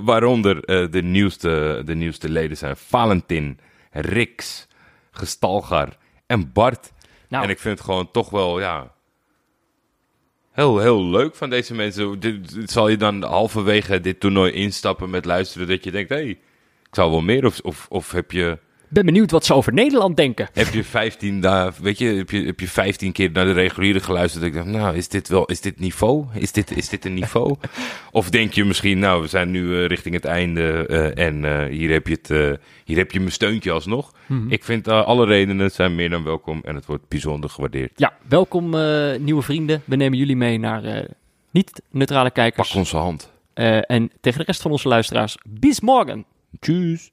waaronder eh, de, nieuwste, de nieuwste leden zijn Valentin, Rix, Gestalgar en Bart. Nou, En ik vind het gewoon toch wel, ja... Heel, heel leuk van deze mensen. Dit, dit zal je dan halverwege dit toernooi instappen met luisteren dat je denkt... hé, hey, ik zou wel meer. Of, of, of heb je... ben benieuwd wat ze over Nederland denken. Heb je 15 dagen, weet je, heb je, heb je 15 keer naar de reguliere geluisterd? Ik dacht, nou, is dit wel, is dit niveau? Is dit, is dit een niveau? of denk je misschien, nou, we zijn nu eh, richting het einde eh, en eh, hier, heb je het, hier heb je mijn steuntje alsnog. Ik vind alle redenen zijn meer dan welkom en het wordt bijzonder gewaardeerd. Ja, welkom nieuwe vrienden. We nemen jullie mee naar niet-neutrale kijkers. Pak onze hand. En tegen de rest van onze luisteraars, bis morgen. Tjus.